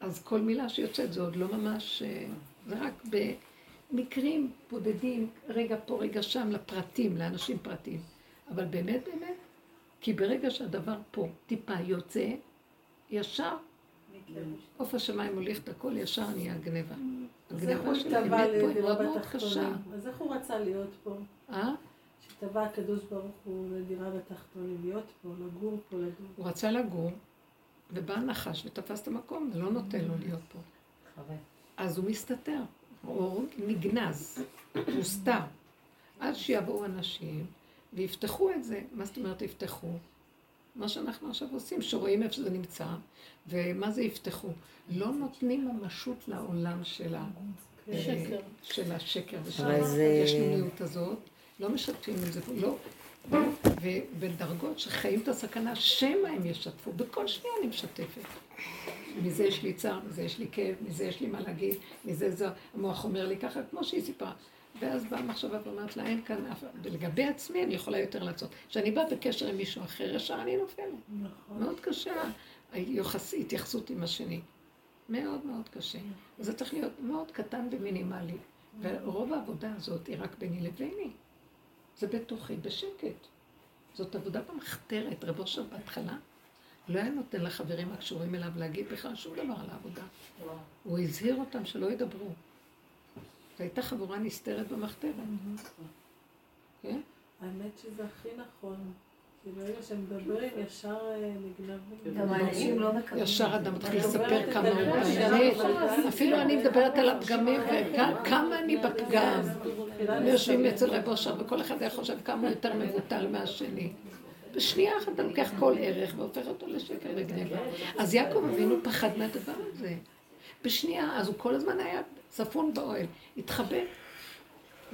אז כל מילה שיוצאת זה עוד לא ממש, אה, זה רק במקרים בודדים, רגע פה, רגע שם, לפרטים, לאנשים פרטיים. אבל באמת, באמת, כי ברגע שהדבר פה טיפה יוצא, ישר, עוף השמיים מוליך את הכל, ישר נהיה הגניבה. הגניבה של האמת פה היא מאוד מאוד קשה. אז איך הוא רצה להיות פה? אה? שטבע הקדוש ברוך הוא לדירה בתחתונים, להיות פה, לגור פה, לדור. הוא רצה לגור, ובא הנחש ותפס את המקום, ולא נותן לו להיות פה. אז הוא מסתתר, הוא נגנז, הוא סתם. עד שיבואו אנשים ויפתחו את זה. מה זאת אומרת יפתחו? מה שאנחנו עכשיו עושים, שרואים איפה שזה נמצא, ומה זה יפתחו. לא נותנים ממשות לעולם של, ה... שקר. של השקר ושל זה- הישנוניות הזאת. לא משתפים עם זה, לא. ובדרגות שחיים את הסכנה, שמא הם ישתפו. בכל שנייה אני משתפת. מזה יש לי צער, מזה יש לי כאב, מזה יש לי מה להגיד, מזה זה, המוח אומר לי ככה, כמו שהיא סיפרה. ואז באה המחשבה ואומרת לה, אין כאן אף... ולגבי עצמי אני יכולה יותר לעשות. כשאני באה בקשר עם מישהו אחר, ישר אני נופלת. נכון. מאוד קשה היחס, התייחסות עם השני. מאוד מאוד קשה. זה צריך להיות מאוד קטן ומינימלי. ורוב העבודה הזאת היא רק ביני לביני. זה בתוכי, בשקט. זאת עבודה במחתרת. רב אושר בהתחלה לא היה נותן לחברים הקשורים אליו להגיד בכלל שום דבר על העבודה. הוא הזהיר אותם שלא ידברו. זו הייתה חבורה נסתרת במחתרת. כן? האמת שזה הכי נכון. כי ברגע שמדברים, ישר אה, נגנבים. גם האנשים לא מקבלים. ישר אדם מתחיל לספר כמה הוא באמת. אפילו אני מדברת על הפגמים וכמה אני בפגם. יושבים אצל רב אושר וכל אחד היה חושב כמה הוא יותר מבוטל מהשני. בשנייה אחת אתה לוקח כל ערך והופך אותו לשקר וגניבה. אז יעקב אבינו פחד מהדבר הזה. בשנייה, אז הוא כל הזמן היה צפון באוהל, התחבא.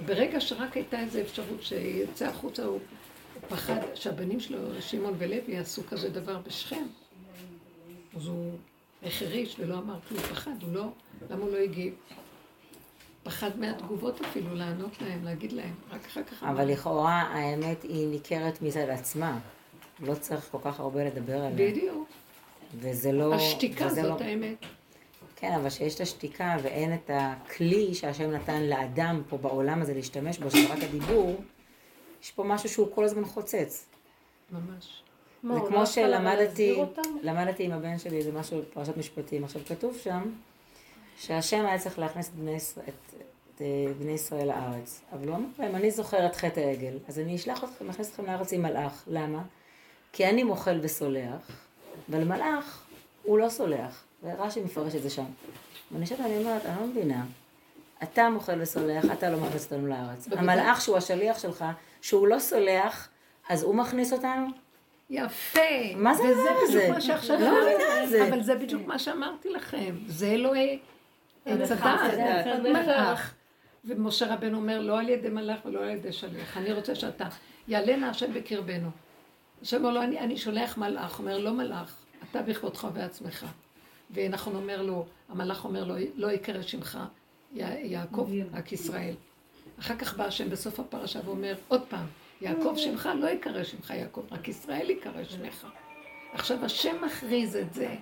ברגע שרק הייתה איזו אפשרות שיצא החוצה, הוא פחד שהבנים שלו, שמעון ולוי, יעשו כזה דבר בשכם. אז הוא החריש ולא אמר כלום, פחד, הוא לא, למה הוא לא הגיב? פחד מהתגובות אפילו, לענות להם, להגיד להם, רק אחר כך. אבל לכאורה האמת היא ניכרת מצד עצמה. לא צריך כל כך הרבה לדבר עליה. בדיוק. וזה לא... השתיקה זאת לא- האמת. כן, אבל שיש את השתיקה ואין את הכלי שהשם נתן לאדם פה בעולם הזה להשתמש בו, שזה רק הדיבור, יש פה משהו שהוא כל הזמן חוצץ. ממש. זה כמו לא שלמדתי? למדתי עם הבן שלי, זה משהו בפרשת משפטים. עכשיו כתוב שם, שהשם היה צריך להכניס את בני ישראל, את, את אה, בני ישראל לארץ. אבל הוא אמר להם, אני זוכר את חטא העגל, אז אני אשלח אתכם, אכניס אתכם לארץ עם מלאך. למה? כי אני מוחל וסולח, אבל מלאך הוא לא סולח. ורש"י מפרש את זה שם. ואני יושבת ואני אומרת, אני לא מבינה. אתה מוחל וסולח, אתה לא מכניס אותנו לארץ. המלאך שהוא השליח שלך, שהוא לא סולח, אז הוא מכניס אותנו? יפה. מה זה וזה הדבר הזה? בדיוק מה שעכשיו לא. מבינה את זה. אבל זה בדיוק מה שאמרתי לכם. זה אלוהי עץ הדעת. מלאך. ומשה רבנו אומר, לא על ידי מלאך ולא על ידי שליח. אני רוצה שאתה, יעלנה השם בקרבנו. השם אומר לו, אני, אני שולח מלאך. אומר, לא מלאך, אתה בכבודך ובעצמך. ונכון אומר לו, המלאך אומר לו, לא יקרא שמך יעקב, רק ישראל. אחר כך בא השם בסוף הפרשה ואומר, עוד פעם, יעקב שמך, לא יקרא שמך יעקב, רק ישראל יקרא שמך. עכשיו השם מכריז את זה.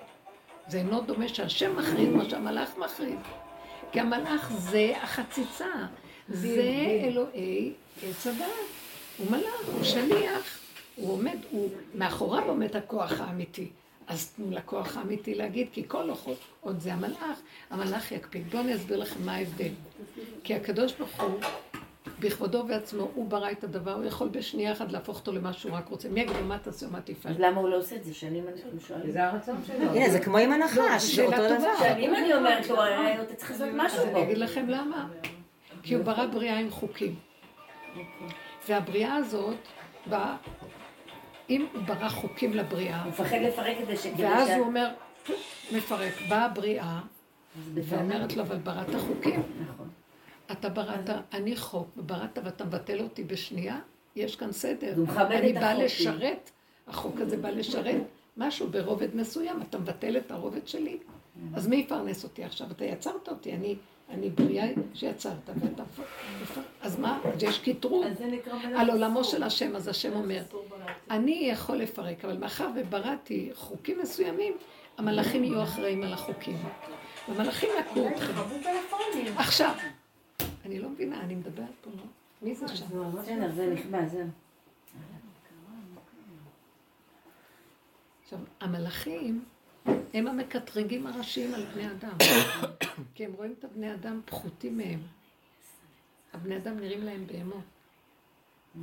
זה אינו דומה שהשם מכריז מה שהמלאך מכריז. כי המלאך זה החציצה, זה אלוהי עץ הדת. הוא מלאך, הוא שליח, הוא עומד, הוא, מאחוריו עומד הכוח האמיתי. אז תנו לכוח האמיתי להגיד, כי כל אוחות, עוד זה המלאך, המלאך יקפיד. בואו אני אסביר לכם מה ההבדל. כי הקדוש ברוך הוא, בכבודו ובעצמו, הוא ברא את הדבר, הוא יכול בשנייה אחת להפוך אותו למה שהוא רק רוצה. מי יגיד לו מה תעשה ומה תפעל? אז למה הוא לא עושה את זה? שנים אנחנו שואלים. זה הרצון שלו. הנה, זה כמו עם הנחש, שאלה אותו טובה. דבר. שנים אני אומרת לו, "אה, אתה צריך לעשות משהו אז אני פה. אגיד לכם למה. כי הוא ברא בריאה עם חוקים. והבריאה הזאת, באה, אם הוא ברא חוקים לבריאה, הוא מפחד לפרק את זה ואז הוא אומר, מפרק, באה הבריאה, ואומרת לו, אבל בראת חוקים. נכון. אתה בראת, אני חוק, ובראת ואתה מבטל אותי בשנייה, יש כאן סדר. אני באה. לשרת, החוק הזה בא לשרת משהו ברובד מסוים, אתה מבטל את הרובד שלי. אז מי יפרנס אותי עכשיו? אתה יצרת אותי, אני, אני בריאה שיצרת, ואתה... אז מה? אז יש קטרוג על עולמו. של השם, אז השם אומר. אני יכול לפרק, אבל מאחר ובראתי חוקים מסוימים, המלאכים יהיו אחראים על החוקים. המלאכים יקרו אתכם. עכשיו, אני לא מבינה, אני מדברת פה, לא? מי זה שם? בסדר, זה נכבה, זהו. עכשיו, המלאכים הם המקטרגים הראשיים על בני אדם. כי הם רואים את הבני אדם פחותים מהם. הבני אדם נראים להם בהמות.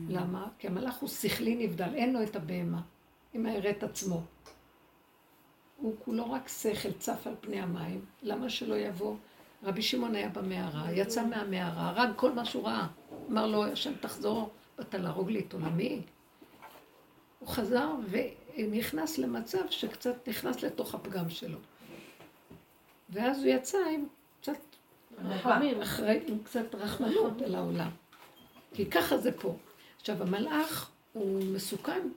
למה? כי המלאך הוא שכלי נבדל, אין לו את הבהמה. אם יראה את עצמו. הוא כולו רק שכל צף על פני המים. למה שלא יבוא? רבי שמעון היה במערה, יצא מהמערה, הרג כל מה שהוא ראה. אמר לו, השם תחזור, באת להרוג לי את עולמי. הוא חזר ונכנס למצב שקצת נכנס לתוך הפגם שלו. ואז הוא יצא עם קצת רחמים, אחרי, עם קצת רחמנות אל העולם. כי ככה זה פה. עכשיו, המלאך הוא מסוכן.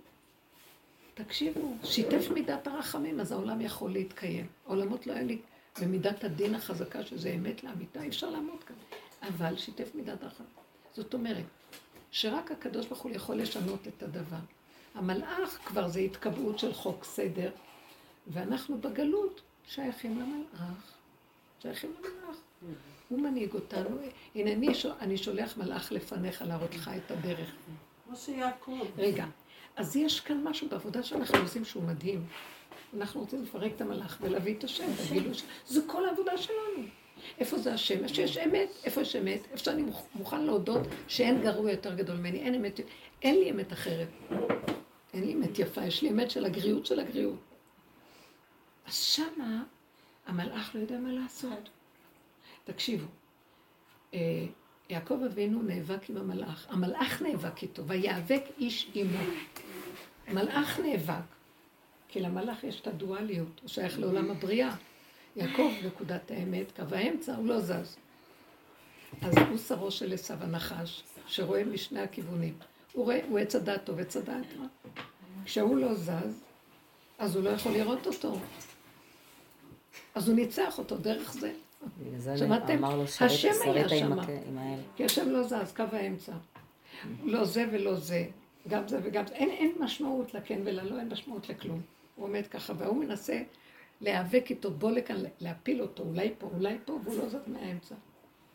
תקשיבו, שיתף מידת הרחמים, אז העולם יכול להתקיים. העולמות לא היה לי במידת הדין החזקה, שזה אמת לאמיתה, אי אפשר לעמוד כאן. אבל שיתף מידת הרחמים. זאת אומרת, שרק הקדוש ברוך הוא יכול לשנות את הדבר. המלאך כבר זה התקבעות של חוק סדר, ואנחנו בגלות שייכים למלאך. שייכים למלאך. הוא מנהיג אותנו. הנה, אני, אני שולח מלאך לפניך להראות לך את הדרך. כמו שיעקב. רגע, אז יש כאן משהו בעבודה שאנחנו עושים שהוא מדהים. אנחנו רוצים לפרק את המלאך ולהביא את השם, תגידו ש... זה כל העבודה שלנו. איפה זה השם? איפה שיש אמת? איפה יש אמת? איפה שאני מוכן להודות שאין גרוע יותר גדול ממני, אין אמת, אין לי אמת אחרת. אין לי אמת יפה, יש לי אמת של הגריעות של הגריעות. אז שמה המלאך לא יודע מה לעשות. תקשיבו, אה, יעקב אבינו נאבק עם המלאך, המלאך נאבק איתו, ויאבק איש עמו. מלאך נאבק, כי למלאך יש את הדואליות, הוא שייך לעולם הבריאה. יעקב, נקודת האמת, קו האמצע, הוא לא זז. אז הוא שרו של עשו הנחש, שרואה משני הכיוונים. הוא רואה, הוא עץ הדת טוב, עץ הדת רע. כשהוא לא זז, אז הוא לא יכול לראות אותו. אז הוא ניצח אותו דרך זה. שמעתם? השם היה שם. כי השם לא זז, קו האמצע. לא זה ולא זה. גם זה וגם זה. אין, אין משמעות לכן וללא, אין משמעות לכלום. הוא עומד ככה, והוא מנסה להיאבק איתו, בוא לכאן, להפיל אותו, אולי פה, אולי פה, והוא לא זז מהאמצע.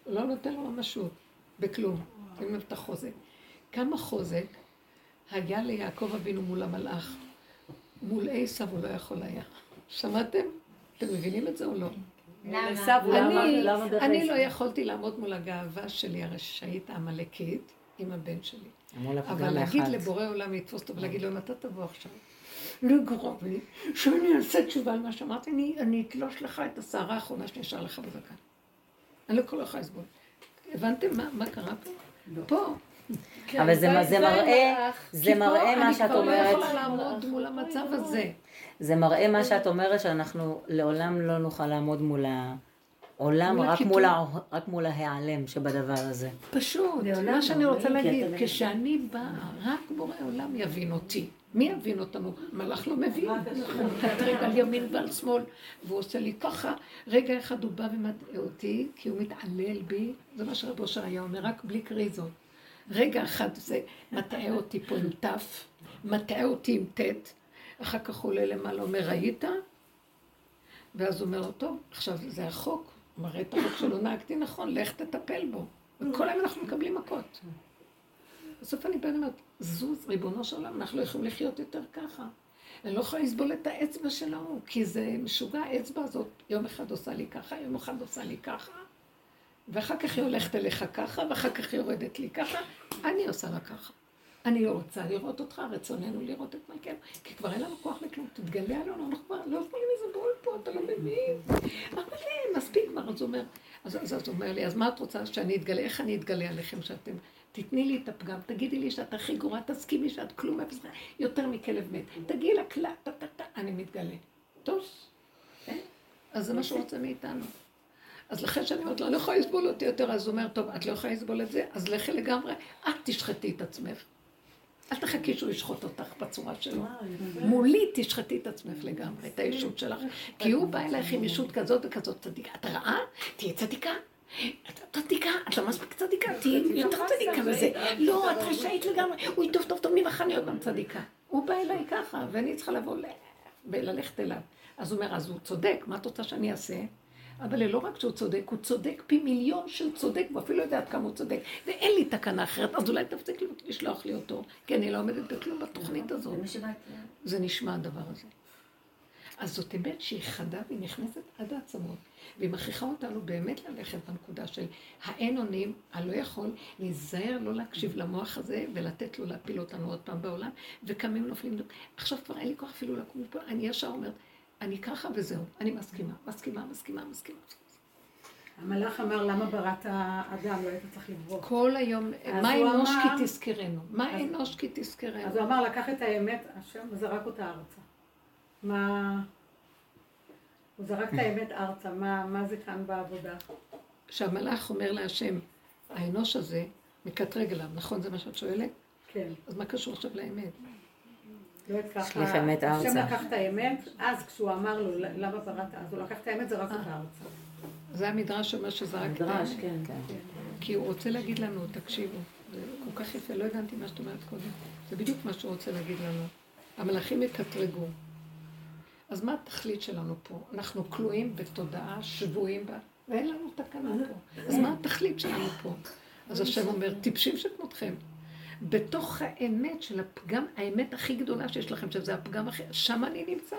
הוא לא נותן לו ממשות, בכלום. שימו את החוזק. כמה חוזק היה ליעקב אבינו מול המלאך. מול עשיו הוא לא יכול היה. שמעתם? אתם מבינים את זה או לא? אני לא יכולתי לעמוד מול הגאווה שלי הרשעית העמלקית עם הבן שלי. אבל להגיד לבורא עולם לתפוס אותו ולהגיד לו, אם אתה תבוא עכשיו, לגרום לי, שאני אעשה תשובה על מה שאמרתי, אני אתלוש לך את השערה האחרונה שנשאר לך בזקן. אני לא כל כך לסבול. הבנתם מה קרה פה? לא. פה. כן, אבל זה מראה, זה מראה מה שאת אומרת. כי פה אני כבר לא יכולה לעמוד מול המצב הזה. זה מראה מה שאת אומרת, שאנחנו לעולם לא נוכל לעמוד מול העולם, רק מול, רק מול ההיעלם שבדבר הזה. פשוט, מה שאני רוצה להגיד, כשאני באה, רק בורא עולם יבין אותי. מי יבין אותנו? מלאך לא מבין. רגע על ימין ועל שמאל, והוא עושה לי ככה. רגע אחד הוא בא ומטעה אותי, כי הוא מתעלל בי, זה מה שרב אושר היה אומר, רק בלי קריזות. רגע אחד זה מטעה אותי פה עם ת', מטעה אותי עם ט', אחר כך הוא עולה למעלה, אומר, ראית? ואז הוא אומר לו, טוב, עכשיו זה החוק, מראה את החוק שלו, נהגתי נכון, לך תטפל בו. וכל היום אנחנו מקבלים מכות. בסוף אני בן אומרת, זוז, ריבונו של עולם, אנחנו לא יכולים לחיות יותר ככה. אני לא יכולה לסבול את האצבע של ההוא, כי זה משוגע, האצבע הזאת יום אחד עושה לי ככה, יום אחד עושה לי ככה, ואחר כך היא הולכת אליך ככה, ואחר כך היא יורדת לי ככה, אני עושה לה ככה. אני לא רוצה לראות אותך, רצוננו לראות את מלכנו, כי כבר אין לנו כוח לכלום, תתגלה עלינו, אנחנו כבר לא יכולים איזה בול פה, אתה לא מבין. אבל אין, מספיק כבר, אז הוא אומר, אז, הוא אומר לי, אז מה את רוצה שאני אתגלה, איך אני אתגלה עליכם שאתם, תתני לי את הפגם, תגידי לי שאת הכי גרועה, תסכימי שאת כלום יותר מכלב מת, תגיעי לקלט, אני מתגלה. טוב, אה? אז זה מה שהוא רוצה מאיתנו. אז לכן שאני אומרת לו, אני לא יכולה לסבול אותי יותר, אז הוא אומר, טוב, את לא יכולה לסבול את זה, אז לכי לגמרי, את תשחטי את עצמך. אל תחכי שהוא ישחוט אותך בצורה שלו. מולי תשחטי את עצמך לגמרי, את הישות שלך. כי הוא בא אלייך עם ישות כזאת וכזאת צדיקה. את רעה? תהיי צדיקה. את צדיקה, את לא מספיק צדיקה, תהיי יותר צדיקה וזה. לא, את רשאית לגמרי. אוי, טוב, טוב, טוב, ממחר אני עוד פעם צדיקה. הוא בא אליי ככה, ואני צריכה לבוא וללכת אליו. אז הוא אומר, אז הוא צודק, מה את רוצה שאני אעשה? אבל לא רק שהוא צודק, הוא צודק פי מיליון של צודק, הוא אפילו לא יודע עד כמה הוא צודק. ואין לי תקנה אחרת, אז אולי תפסיק לשלוח לי אותו, כי אני לא עומדת בכלום בתוכנית הזאת. זה נשמע הדבר הזה. אז זאת אמת שהיא חדה והיא נכנסת עד העצמות, והיא מכריחה אותנו באמת ללכת בנקודה של האין אונים, הלא יכול להיזהר לא להקשיב למוח הזה ולתת לו להפיל אותנו עוד פעם בעולם, וקמים נופלים. עכשיו כבר אין לי כוח אפילו לקום פה, אני ישר אומרת, אני ככה וזהו, אני מסכימה, מסכימה, מסכימה, מסכימה. המלאך אמר, למה בראת האדם, לא היית צריך לברוא. כל היום, מה אנוש כי תזכרנו? מה אנוש כי תזכרנו? אז הוא אמר, לקח את האמת, השם, וזרק אותה ארצה. מה... הוא זרק את האמת ארצה, מה, מה זה כאן בעבודה? שהמלאך אומר להשם, האנוש הזה מקטרג אליו, נכון? זה מה שאת שואלת? כן. אז מה קשור עכשיו לאמת? לא שליח אמת ארצה. השם לקח את האמת, אז כשהוא אמר לו, למה בראת, אז הוא לקח את האמת, זרק אותה ארצה. זה המדרש שאומר שזרק את האמת. כן, כן. כי הוא רוצה להגיד לנו, תקשיבו, זה כל כך יפה, לא הבנתי מה שאת אומרת קודם. זה בדיוק מה שהוא רוצה להגיד לנו. המלאכים יקטרגו. אז מה התכלית שלנו פה? אנחנו כלואים בתודעה, שבויים בה, ואין לנו תקנה פה. אז מה התכלית שלנו פה? אז השם אומר, טיפשים שכמותכם. בתוך האמת של הפגם, האמת הכי גדולה שיש לכם, שזה הפגם הכי, שם אני נמצא.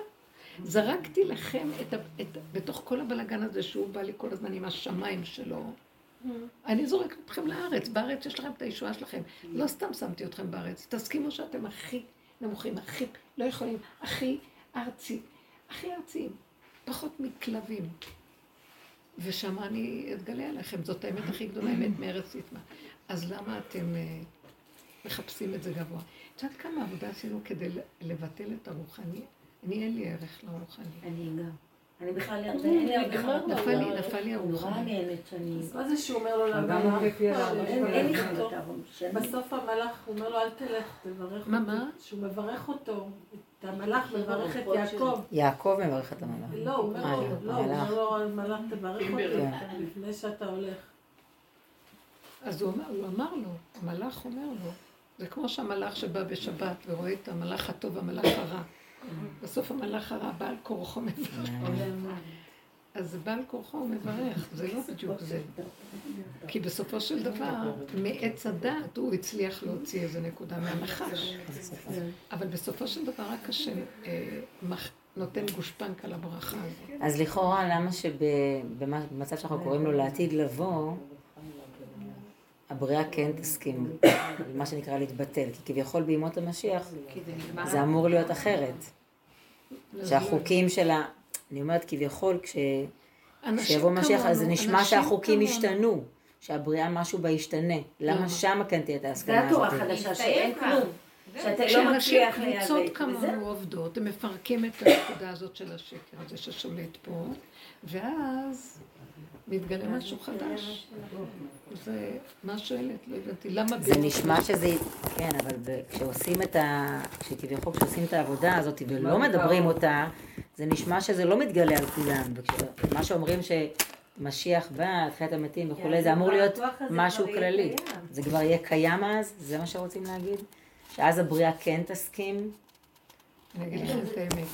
זרקתי לכם את, ה, את, בתוך כל הבלגן הזה שהוא בא לי כל הזמן עם השמיים שלו. אני זורקת אתכם לארץ, בארץ יש לכם את הישועה שלכם. לא סתם שמתי אתכם בארץ, תסכימו שאתם הכי נמוכים, הכי לא יכולים, הכי ארצי, הכי ארציים, פחות מכלבים. ושם אני אתגלה עליכם, זאת האמת הכי גדולה, אמת מארץ נתמה. אז למה אתם uh, מחפשים את זה גבוה? את יודעת כמה עבודה עשינו כדי לבטל את הרוחני? אני אין לי ערך לרוחני. אני גם. אני בכלל אין לי ערך נפל לי, נפל לי הרוחני. מה זה שהוא אומר לו למלאך? אין לי בסוף המלאך, הוא אומר לו אל תלך, תברך אותו. מה, מה? שהוא מברך אותו. המלאך מברך את יעקב. יעקב מברך את המלאך. לא, הוא אומר לו, לא, הוא אומר לו, המלאך תברך אותי לפני שאתה הולך. אז הוא אמר לו, המלאך אומר לו, זה כמו שהמלאך שבא בשבת ורואה את המלאך הטוב והמלאך הרע. בסוף המלאך הרע בעל כורחו מברך. אז בעל כורחו מברך, זה לא בדיוק זה. כי בסופו של דבר, מעץ הדעת הוא הצליח להוציא איזה נקודה מהנחש. אבל בסופו של דבר רק השם אה, נותן גושפנקה לברכה הזאת. אז לכאורה, למה שבמצב שאנחנו קוראים לו לעתיד לבוא, הבריאה כן תסכים, מה שנקרא להתבטל, כי כביכול בימות המשיח זה אמור להיות אחרת. שהחוקים של ה... אני אומרת כביכול, כשיבוא משיח, אז זה נשמע שהחוקים ישתנו, שהבריאה משהו בה ישתנה. למה שמה כן תהיה את ההסכמה הזאת? זה התורה החדשה שאין כלום. שאתה לא מצליח להיאבק. כשקבוצות כמונו עובדות, הם מפרקים את הנקודה הזאת של השקר הזה ששולט פה, ואז מתגלה משהו חדש. זה, מה שואלת? לא הבנתי. למה... זה נשמע שזה, כן, אבל כשעושים את ה... כשכביכול כשעושים את העבודה הזאת ולא מדברים אותה, זה נשמע שזה לא מתגלה על כולם. מה שאומרים שמשיח בא, תחיית המתים וכולי, זה אמור להיות משהו כללי. זה כבר יהיה קיים אז? זה מה שרוצים להגיד? שאז הבריאה כן תסכים? אני אגיד לכם את האמת.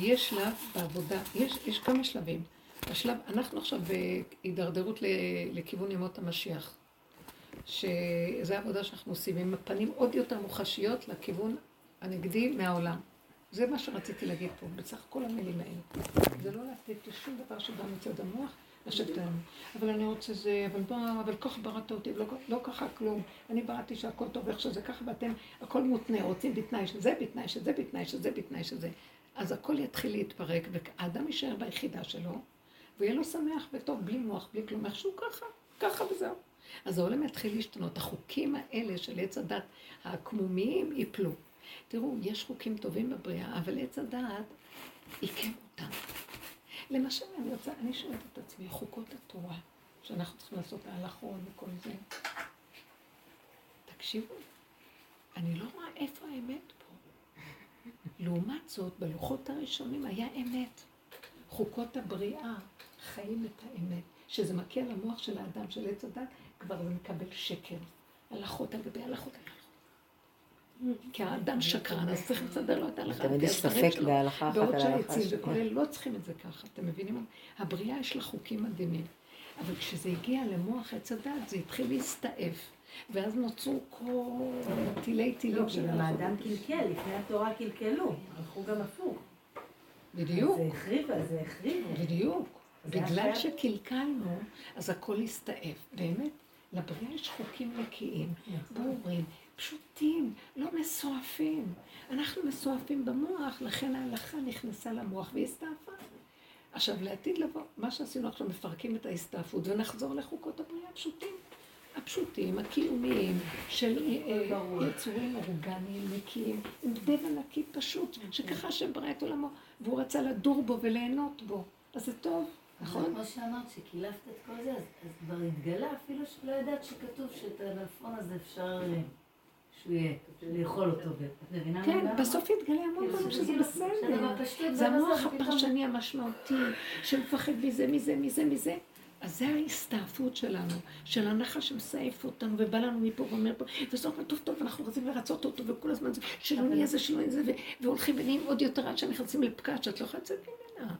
יש שלב בעבודה, יש, יש כמה שלבים. השלב, אנחנו עכשיו בהידרדרות לכיוון ימות המשיח, שזו העבודה שאנחנו עושים, עם הפנים עוד יותר מוחשיות לכיוון הנגדי מהעולם. זה מה שרציתי להגיד פה, בסך כל המילים האלה. זה לא לתת לשום דבר שבא מצד המוח, לשבת עלינו. אבל אני רוצה זה, אבל בוא, אבל ככה בראת אותי, ולא לא ככה כלום. אני בראתי שהכל טוב איך שזה ככה, ואתם, הכל מותנה, רוצים בתנאי שזה, בתנאי שזה, בתנאי שזה, בתנאי שזה. אז הכל יתחיל להתפרק, והאדם יישאר ביחידה שלו, ויהיה לו שמח וטוב, בלי מוח, בלי כלום, איכשהו ככה, ככה וזהו. אז העולם יתחיל להשתנות. החוקים האלה של עץ הדת, העקמומיים, ייפלו. תראו, יש חוקים טובים בבריאה, אבל עץ הדעת עיקם אותם. למשל, אני רוצה, אני שואלת את עצמי, חוקות התורה, שאנחנו צריכים לעשות ההלכות וכל זה, תקשיבו, אני לא רואה איפה האמת פה. לעומת זאת, בלוחות הראשונים היה אמת. חוקות הבריאה חיים את האמת. שזה מכה על המוח של האדם, של עץ הדת, כבר זה מקבל שקר. הלכות על גבי הלכות על הלכות. כי האדם שקרן, אז צריך לסדר לו את ההלכה. תמיד יש ספק בהלכה אחת על בעוד ההלכה שהעצים וכולל לא צריכים את זה ככה, אתם מבינים? הבריאה יש לה חוקים מדהימים. אבל כשזה הגיע למוח עץ הדת, זה התחיל להסתעף. ואז נוצרו כל תילי לא, תילים כי של גם הלכות. האדם קלקל, לפני התורה קלקלו, הלכו גם הפוך. בדיוק, זה החריבה, זה החריבה. בדיוק. בגלל שקלקלנו, אז הכל הסתעף. באמת, לבריאה יש חוקים נקיים, ברורים, פשוטים, לא מסועפים. אנחנו מסועפים במוח, לכן ההלכה נכנסה למוח והסתעפה. עכשיו, לעתיד לבוא, מה שעשינו עכשיו, מפרקים את ההסתעפות ונחזור לחוקות הבריאה הפשוטים. הפשוטים, הקיומיים, של אה, יצורים אורגניים, נקיים, עם טבע נקי פשוט, שככה השם ברא את עולמו, והוא רצה לדור בו וליהנות בו. אז זה טוב, נכון? כמו שאמרת, שקילפת את כל זה, אז אז כבר התגלה אפילו שלא ידעת שכתוב שאת המלפון הזה אפשר אה, שהוא יהיה, לאכול אותו. כן, בסוף יתגלה המון כאילו, דברים שזה בסדר. זה המוח הפרשני המשמעותי, שמפחד מזה, מזה, מזה, מזה. אז זה ההסתעפות שלנו, של הנחש שמסעף אותנו, ובא לנו מפה ואומר פה, וזה אומר, טוב, טוב, אנחנו רוצים לרצות אותו, וכל הזמן זה, שלא נהיה זה, שלא נהיה זה, והולכים ונהיים עוד יותר עד שנכנסים לפקעת שאת לא יכולה לצאת ממנה.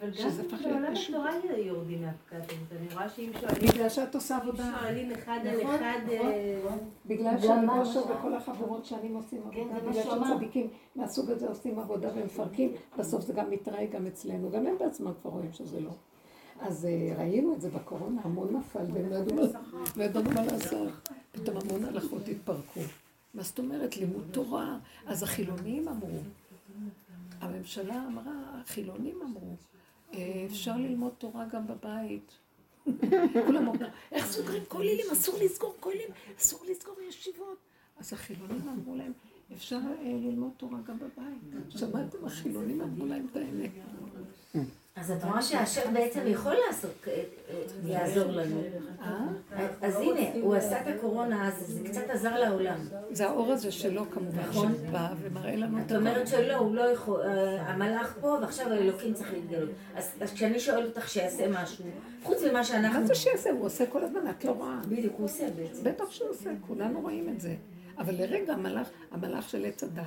אבל גם בעולם. התורה יורדים מהפקעת הזאת. אני רואה שאם שואלים, בגלל שאת עושה אם עבודה. שואלים אחד על נכון, אחד, נכון. אה, בגלל גם מה שהבושר שאמר. וכל החברות שאני עושים כן, עבודה, בגלל. שצדיקים מהסוג הזה עושים עבודה ומפרקים, בסוף זה גם מתראה גם אצלנו, גם הם בעצמם כבר רואים שזה לא. אז אה, ראינו את זה בקורונה, המון נפל, והם לא ידעו מה- לא ידענו מה לעשות. פתאום המון הלכות התפרקו. מה זאת אומרת? לימוד תורה. אז החילונים אמרו, הממשלה אמרה, החילונים אמרו, "אה, אפשר ללמוד תורה גם בבית. כולם אמרו, איך סוגרים כוללים? אסור לסגור כוללים, אסור לסגור ישיבות. אז החילונים אמרו להם, אפשר אה, ללמוד תורה גם בבית. שמעתם? החילונים אמרו להם את האמת. אז את רואה שהשם בעצם יכול לעשות, אה, אה, לעזור לנו. אה? אז הנה, הוא עשה את הקורונה, אז זה קצת עזר לעולם. זה האור הזה שלו כמובן, שבא ומראה לנו את את אומרת שלא, הוא לא יכול, המלאך פה ועכשיו האלוקים צריך להתגלות. אז כשאני שואלת אותך שיעשה משהו, חוץ ממה שאנחנו... מה זה שיעשה? הוא עושה כל הזמן, את לא רואה. בדיוק, הוא עושה בעצם. בטח שהוא עושה, כולנו רואים את זה. אבל לרגע המלאך, המלאך של עץ הדת,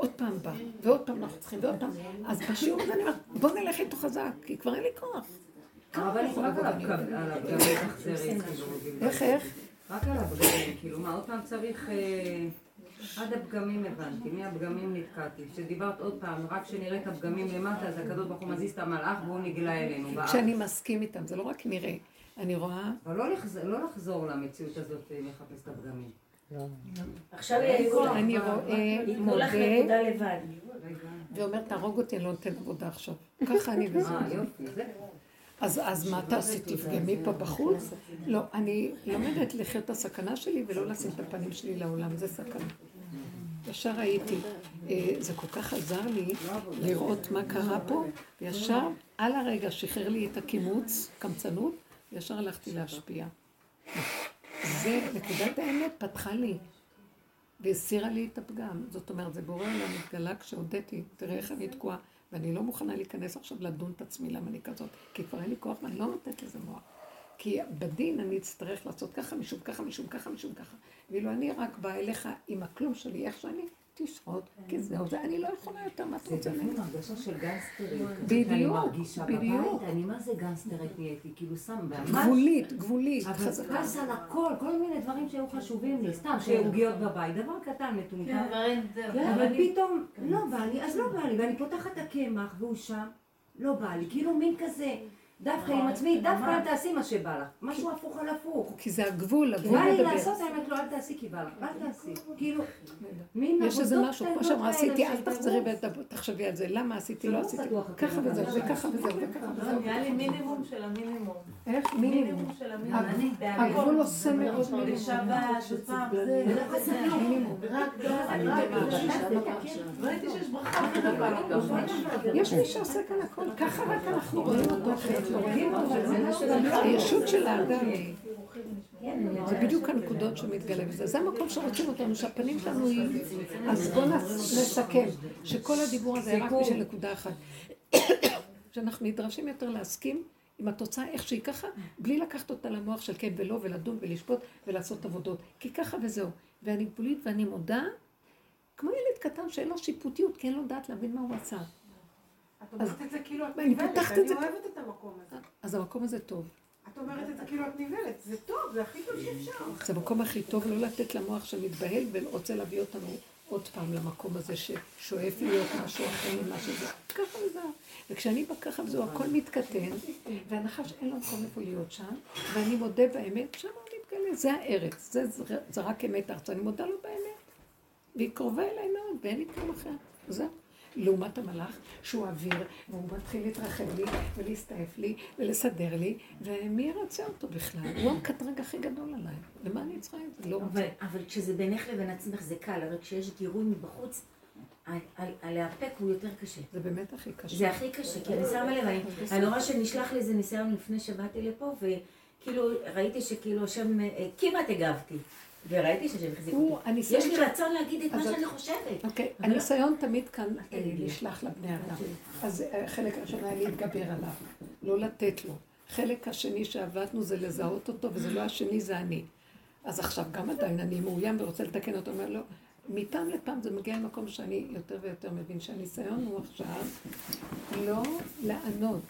עוד פעם בא, ועוד פעם אנחנו צריכים, ועוד פעם. אז בשיעור הזה אני אומרת, בוא נלך איתו חזק, כי כבר אין לי כוח. אבל רק על תחזרי. איך, איך? רק על הפגמים, כאילו, מה, עוד פעם צריך... אה, עד הפגמים הבנתי, מהפגמים נתקעתי. כשדיברת עוד פעם, רק כשנראה את הפגמים למטה, אז הקדוש ברוך הוא מזיז את המלאך והוא נגלה אלינו. בארץ. כשאני מסכים איתם, זה לא רק נראה. אני רואה, אבל לא לחזור- לא לחזור למציאות הזאת אה, לחפש את הפגמים. עכשיו. אני רואה, לך מודה. ואומר, תהרוג אותי, אני לא נותן עבודה עכשיו. ככה אני וזהו. אה. אז, אז מה תעשי? תפגמי פה בחוץ? לא, אני לומדת לחיות את הסכנה שלי ולא לשים את הפנים שלי לעולם, זה סכנה. ישר ראיתי, אה, זה כל כך עזר לי לראות מה קרה פה, וישר על הרגע שחרר לי את הקימוץ, קמצנות, וישר הלכתי להשפיע. זה, נקודת האמת פתחה לי, והסירה לי את הפגם. זאת אומרת, זה בורא עולם התגלה כשהודיתי, תראה איך אני תקועה, ואני לא מוכנה להיכנס עכשיו לדון את עצמי למה אני כזאת, כי כבר אין לי כוח ואני לא נותנת לזה מוח. כי בדין אני אצטרך לעשות ככה, משום ככה, משום ככה, משום ככה. ואילו אני רק באה אליך עם הכלום שלי, איך שאני, תשרוד, כי זהו, זה אני לא יכולה יותר, מה אתה זה רוצה ממני? לפעמים הרגשה של גנסטרית. בדיוק, בדיוק. אני מה זה גנסטרית נהייתי, כאילו שם ממש... גבולית, גבולית, אבל חזקה. כעס על הכל, כל מיני דברים שהיו חשובים לי, סתם שעוגיות בבית, דבר קטן, מטומטם. כן, אבל פתאום, לא בא לי, אז לא בא לי, ואני פותחת את הקמח, והוא שם, לא בא לי, כאילו מין כזה, דווקא עם עצמי, דווקא אל תעשי מה שבא לך, משהו הפוך על הפוך. כי זה הגבול, הגבול בא לי מדבר. לעשות, האמת לא, אל תעשי כי בא לך, אל תעשי, כאילו, מין יש איזה משהו, כמו שאמרה, עשיתי, אל תחזרי. ותחשבי על זה, למה עשיתי, לא לא עשיתי, סגור ככה וזהו, זה. וככה וזהו, וככה לא, וזהו. נראה לי מינימום של המינימום. איך מינימום? מינימום של המינימום. הגבול עושה מאוד מינימום. בשבת, בפעם זה, מינימום. רק רק ראיתי שיש ברכה ודבר. יש מי שעושה כאן הכל, ככה רק אנחנו רואים אותו, אחרת לא הישות של האדם. היא, זה בדיוק הנקודות שמתגלה בזה, זה המקום שרוצים אותנו, שהפנים שלנו היא, אז בואו נסכם, שכל הדיבור הזה רק בשביל נקודה אחת, שאנחנו נדרשים יותר להסכים עם התוצאה איך שהיא ככה, בלי לקחת אותה למוח של כן ולא, ולדון ולשפוט ולעשות עבודות, כי ככה וזהו, ואני גבולית ואני מודה, כמו ילד קטן שאין לו שיפוטיות, כי אין לו דעת להבין מה הוא עשה. את אומרת את זה כאילו את אני נבהלת, אני אוהבת את המקום הזה. אז המקום הזה טוב. את אומרת את זה כאילו את נבהלת, זה טוב, זה הכי טוב שאפשר. זה המקום הכי טוב לא לתת למוח שמתבהל ורוצה להביא אותנו עוד פעם למקום הזה ששואף להיות משהו אחר ממה שזה. ככה וזה. וכשאני בא ככה וזהו, הכל מתקטן, והנחש אין לו מקום איפה להיות שם, ואני מודה באמת, שם הוא מתגלה, זה הארץ, זה, רק אמת ארץ, אני מודה לו באמת. והיא קרובה אליי מאוד, ואין לי כלום אחר. זהו. לעומת המלאך, שהוא אוויר, והוא מתחיל להתרחב לי, ולהסתעף לי, ולסדר לי, ומי ירצה אותו בכלל? הוא המקטרג הכי גדול עליי. למה אני צריכה את זה? לא רוצה. אבל, כשזה בינך לבין עצמך זה קל, אבל כשיש גירוי מבחוץ, הלהפק הוא יותר קשה. זה באמת הכי קשה. זה הכי קשה, כי אני שמה לב, אני- אני רואה שנשלח לי איזה ניסיון לפני שבאתי לפה, וכאילו ראיתי שכאילו השם, אה, כמעט הגבתי, וראיתי החזיק הוא, אותי. יש לי רצון להגיד את מה שאני חושבת. אוקיי, הניסיון תמיד כאן אה. נשלח לבני אדם. אז אה, החלק הראשון היה להתגבר עליו, לא לתת לו. חלק השני שעבדנו זה לזהות אותו, וזה לא השני, זה אני. אז עכשיו גם עדיין אני מאוים ורוצה לתקן אותו, אומר לו, מפעם לפעם זה מגיע למקום שאני יותר ויותר מבין שהניסיון הוא עכשיו לא לענות,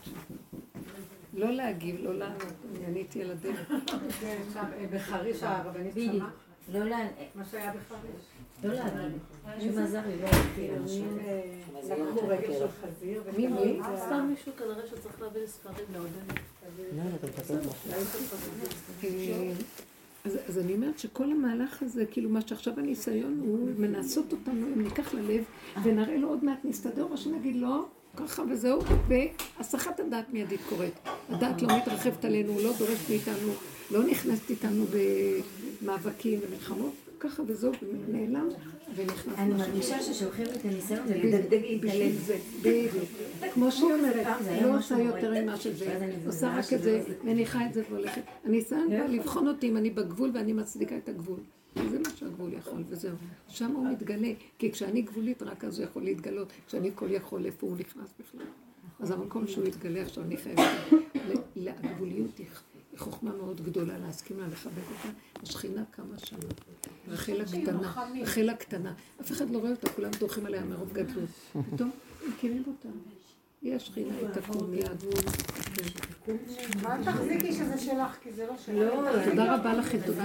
לא להגיב, לא לענות, אני עניתי על הדרך. כן, אה, בחריש הרבנית. שמעה, לא לה- מה שהיה בחריש. לא לא להגיד משהו. אה, לקחו רגל של חזיר, מי, מי? סתם מישהו כנראה שצריך להביא ספרים לעודד. אה, אז, אז אני אומרת שכל המהלך הזה, כאילו מה שעכשיו הניסיון הוא מנסות אותנו, אם ניקח ללב ונראה לו עוד מעט נסתדר, או שנגיד לא, ככה וזהו, והסחת הדעת מיידית קורית. הדעת לא מתרחבת עלינו, לא דורשת מאיתנו, לא נכנסת איתנו במאבקים ומלחמות, ככה וזהו, נעלם ונכנס אני. מרגישה ששולחים את הניסיון ולדגדג. זה, בדיוק. כמו שהיא אומרת, זה היה לא עושה. יותר ממה שזה, עושה רק את לא זה. מניחה את זה והולכת. הניסיון בא לבחון אותי אם אני בגבול ואני מצדיקה את הגבול. זה מה שהגבול יכול, וזהו. שם הוא מתגלה. כי כשאני גבולית, רק אז הוא יכול להתגלות. כשאני כל יכול, איפה הוא נכנס בכלל. אז המקום שהוא יתגלה עכשיו, אני חייבת... הגבוליות היא היא חוכמה מאוד גדולה להסכים לה, לכבד אותה. השכינה כמה שם. רחל הקטנה, רחל הקטנה. אף אחד לא רואה אותה, כולם דורכים עליה מרוב גדלות. פתאום מכירים אותה. יש שכינה, היא תקום מיד. אל תחזיקי שזה שלך, כי זה לא שלך. תודה רבה לכם, תודה